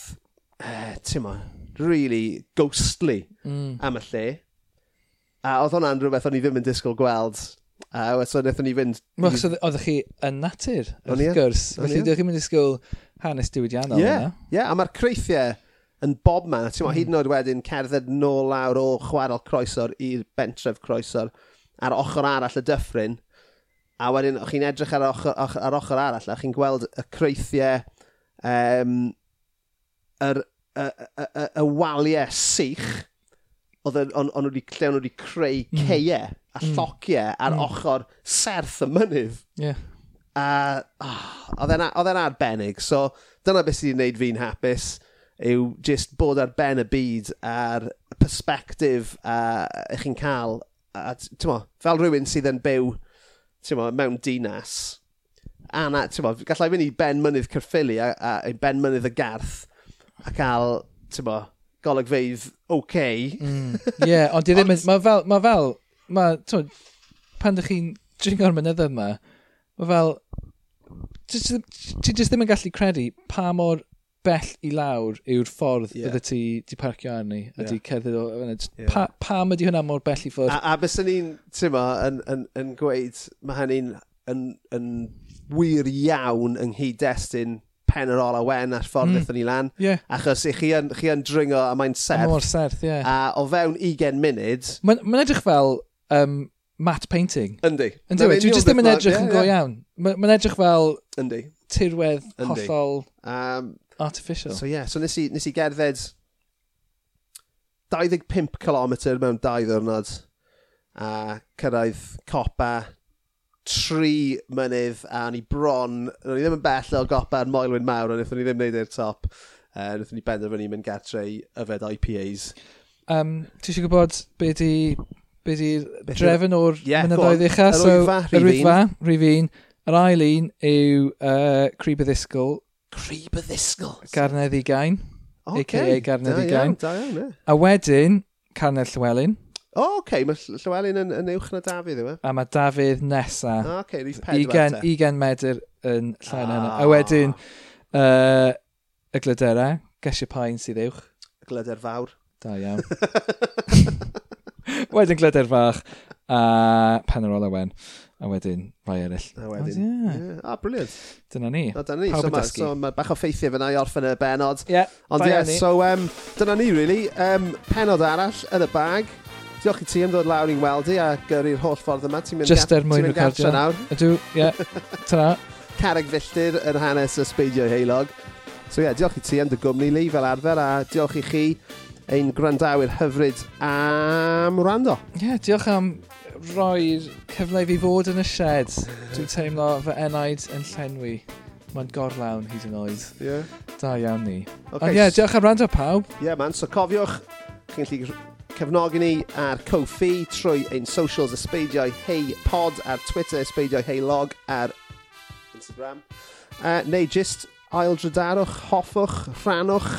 uh, ti'n mo, really ghostly mm. am y lle. A oedd hwnna'n rhywbeth o'n i ddim yn disgwyl gweld. A so wnaethon ni fynd... Mwch, so oeddech chi yn natur, wrth gwrs. Felly, ydych chi'n mynd disgwyl hanes diwydiannol Ie, yeah, yeah, a mae'r creithiau yn bob man. Ti'n mm. hyd yn oed wedyn cerdded nôl lawr o chwarael croesor i'r bentref croesor ar ochr arall y dyffryn, a wedyn o'ch chi'n edrych ar ochr, ochr, ar ochr arall, a chi'n gweld y creithiau, um, yr, y, y, y, y waliau sych, oedd o'n on, wedi lle o'n wedi creu mm. ceiau mm. a llociau ar mm. ochr serth y mynydd. Yeah. A oh, oedd e'n arbennig. So dyna beth sydd wedi gwneud fi'n hapus yw just bod ar ben y byd a'r perspektif uh, eich chi'n cael a mo, fel rhywun sydd yn byw mo, mewn dinas, a na, mo, gallai fynd i ben mynydd Cyrffili a, a, a ben mynydd y garth a cael, mo, golygfeidd oce. Okay. Mm. yeah, ond ddim, mae fel, mae fel, mae, tymo, pan ydych chi'n dringo'r mynyddoedd yma, mae fel, ti jyst ddim yn gallu credu pa mor bell i lawr yw'r ffordd yeah. bydde ti, ti parcio arni a yeah. di cerdded o yeah. pa, pam ydy hwnna mor bell i ffwrdd a, a bys ni'n tyma yn, yn, yn gweud, mae hynny'n yn, yn wir iawn yng nghyd-destun pen yr ola wen a'r ffordd mm. ni lan. Yeah. Achos i chi yn, chi yn dringo a mae'n serth. Mor serth, ie. Yeah. A o fewn 20 munud... Mae'n ma edrych fel um, matte painting. Yndi. Yndi, dwi jyst ddim yn edrych yn go iawn. Mae'n edrych fel... Yndi. Tirwedd hollol... Um, Artificial. So yeah, so nes i, nes i gerdded 25 km mewn 2 ddwrnod a cyrraedd copa tri mynydd a ni bron, ni ddim yn bell o gopa'r moelwyn mawr, ond wnaethon ni ddim wneud i'r top. Uh, wnaethon ni benderfynu mynd gartre i yfed IPAs. Um, ti eisiau gwybod be di, be di drefn o'r yeah, mynyddoedd eich? Yr wythfa, rhif un. Yr ail un yw uh, Crib y Ddisgwyl, Crib y ddisgol. Garnedd i gain. Okay. AKA Garnedd i gain. Da iawn, da iawn. A wedyn, Carnedd Llywelyn. O, oh, okay. mae Llywelyn yn, yn uwch na Dafydd yw e? A mae Dafydd nesa. O, oh, okay. Rhys pedwar. 20 medr yn llain oh. yna. Ah. A wedyn, uh, y glydera, gesio pain sydd uwch. Y Glyder fawr. Da iawn. wedyn glyder fach a uh, Penerol Owen. A wedyn, rhai eraill. A wedyn. Oh, yeah. Yeah. Ah, brilliant. Dyna ni. No, dyna ni. Pawb so, ma, so ma bach o ffeithiau fyna i orffen y benod. Yeah, Ond ie, yeah, ni. so um, dyna ni, really. Um, penod arall yn y bag. Diolch i ti am ddod lawr i'n weld i a gyrru'r holl ffordd yma. Ti'n mynd Just er mwyn recordio. nawr. Ydw, ie. Yeah. Tana. Carreg filltir yn hanes y speidio heilog. So ie, yeah, diolch i ti am dy gwmni li fel arfer a diolch i chi ein gwrandawyr hyfryd am wrando. Ie, yeah, diolch am roi'r cyfle i fi fod yn y shed. Dwi'n teimlo fy enaid yn llenwi. Mae'n gorlawn hyd yn oed. Yeah. Da iawn ni. Okay. Ond ie, yeah, diolch am rando pawb. Ie yeah, man, so cofiwch, chi'n gallu cefnogi ni ar Ko-fi trwy ein socials ysbeidiau hei Pod ar Twitter, ysbeidiau hei Log ar Instagram. Uh, neu just aildrydarwch, hoffwch, rhanwch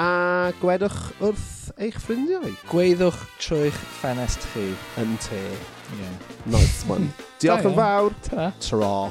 a gwedwch wrth eich ffrindiau. Gweddwch trwy'ch ffenest chi yn te. Yeah. Nice one. Diolch yn fawr. Ta. Ta.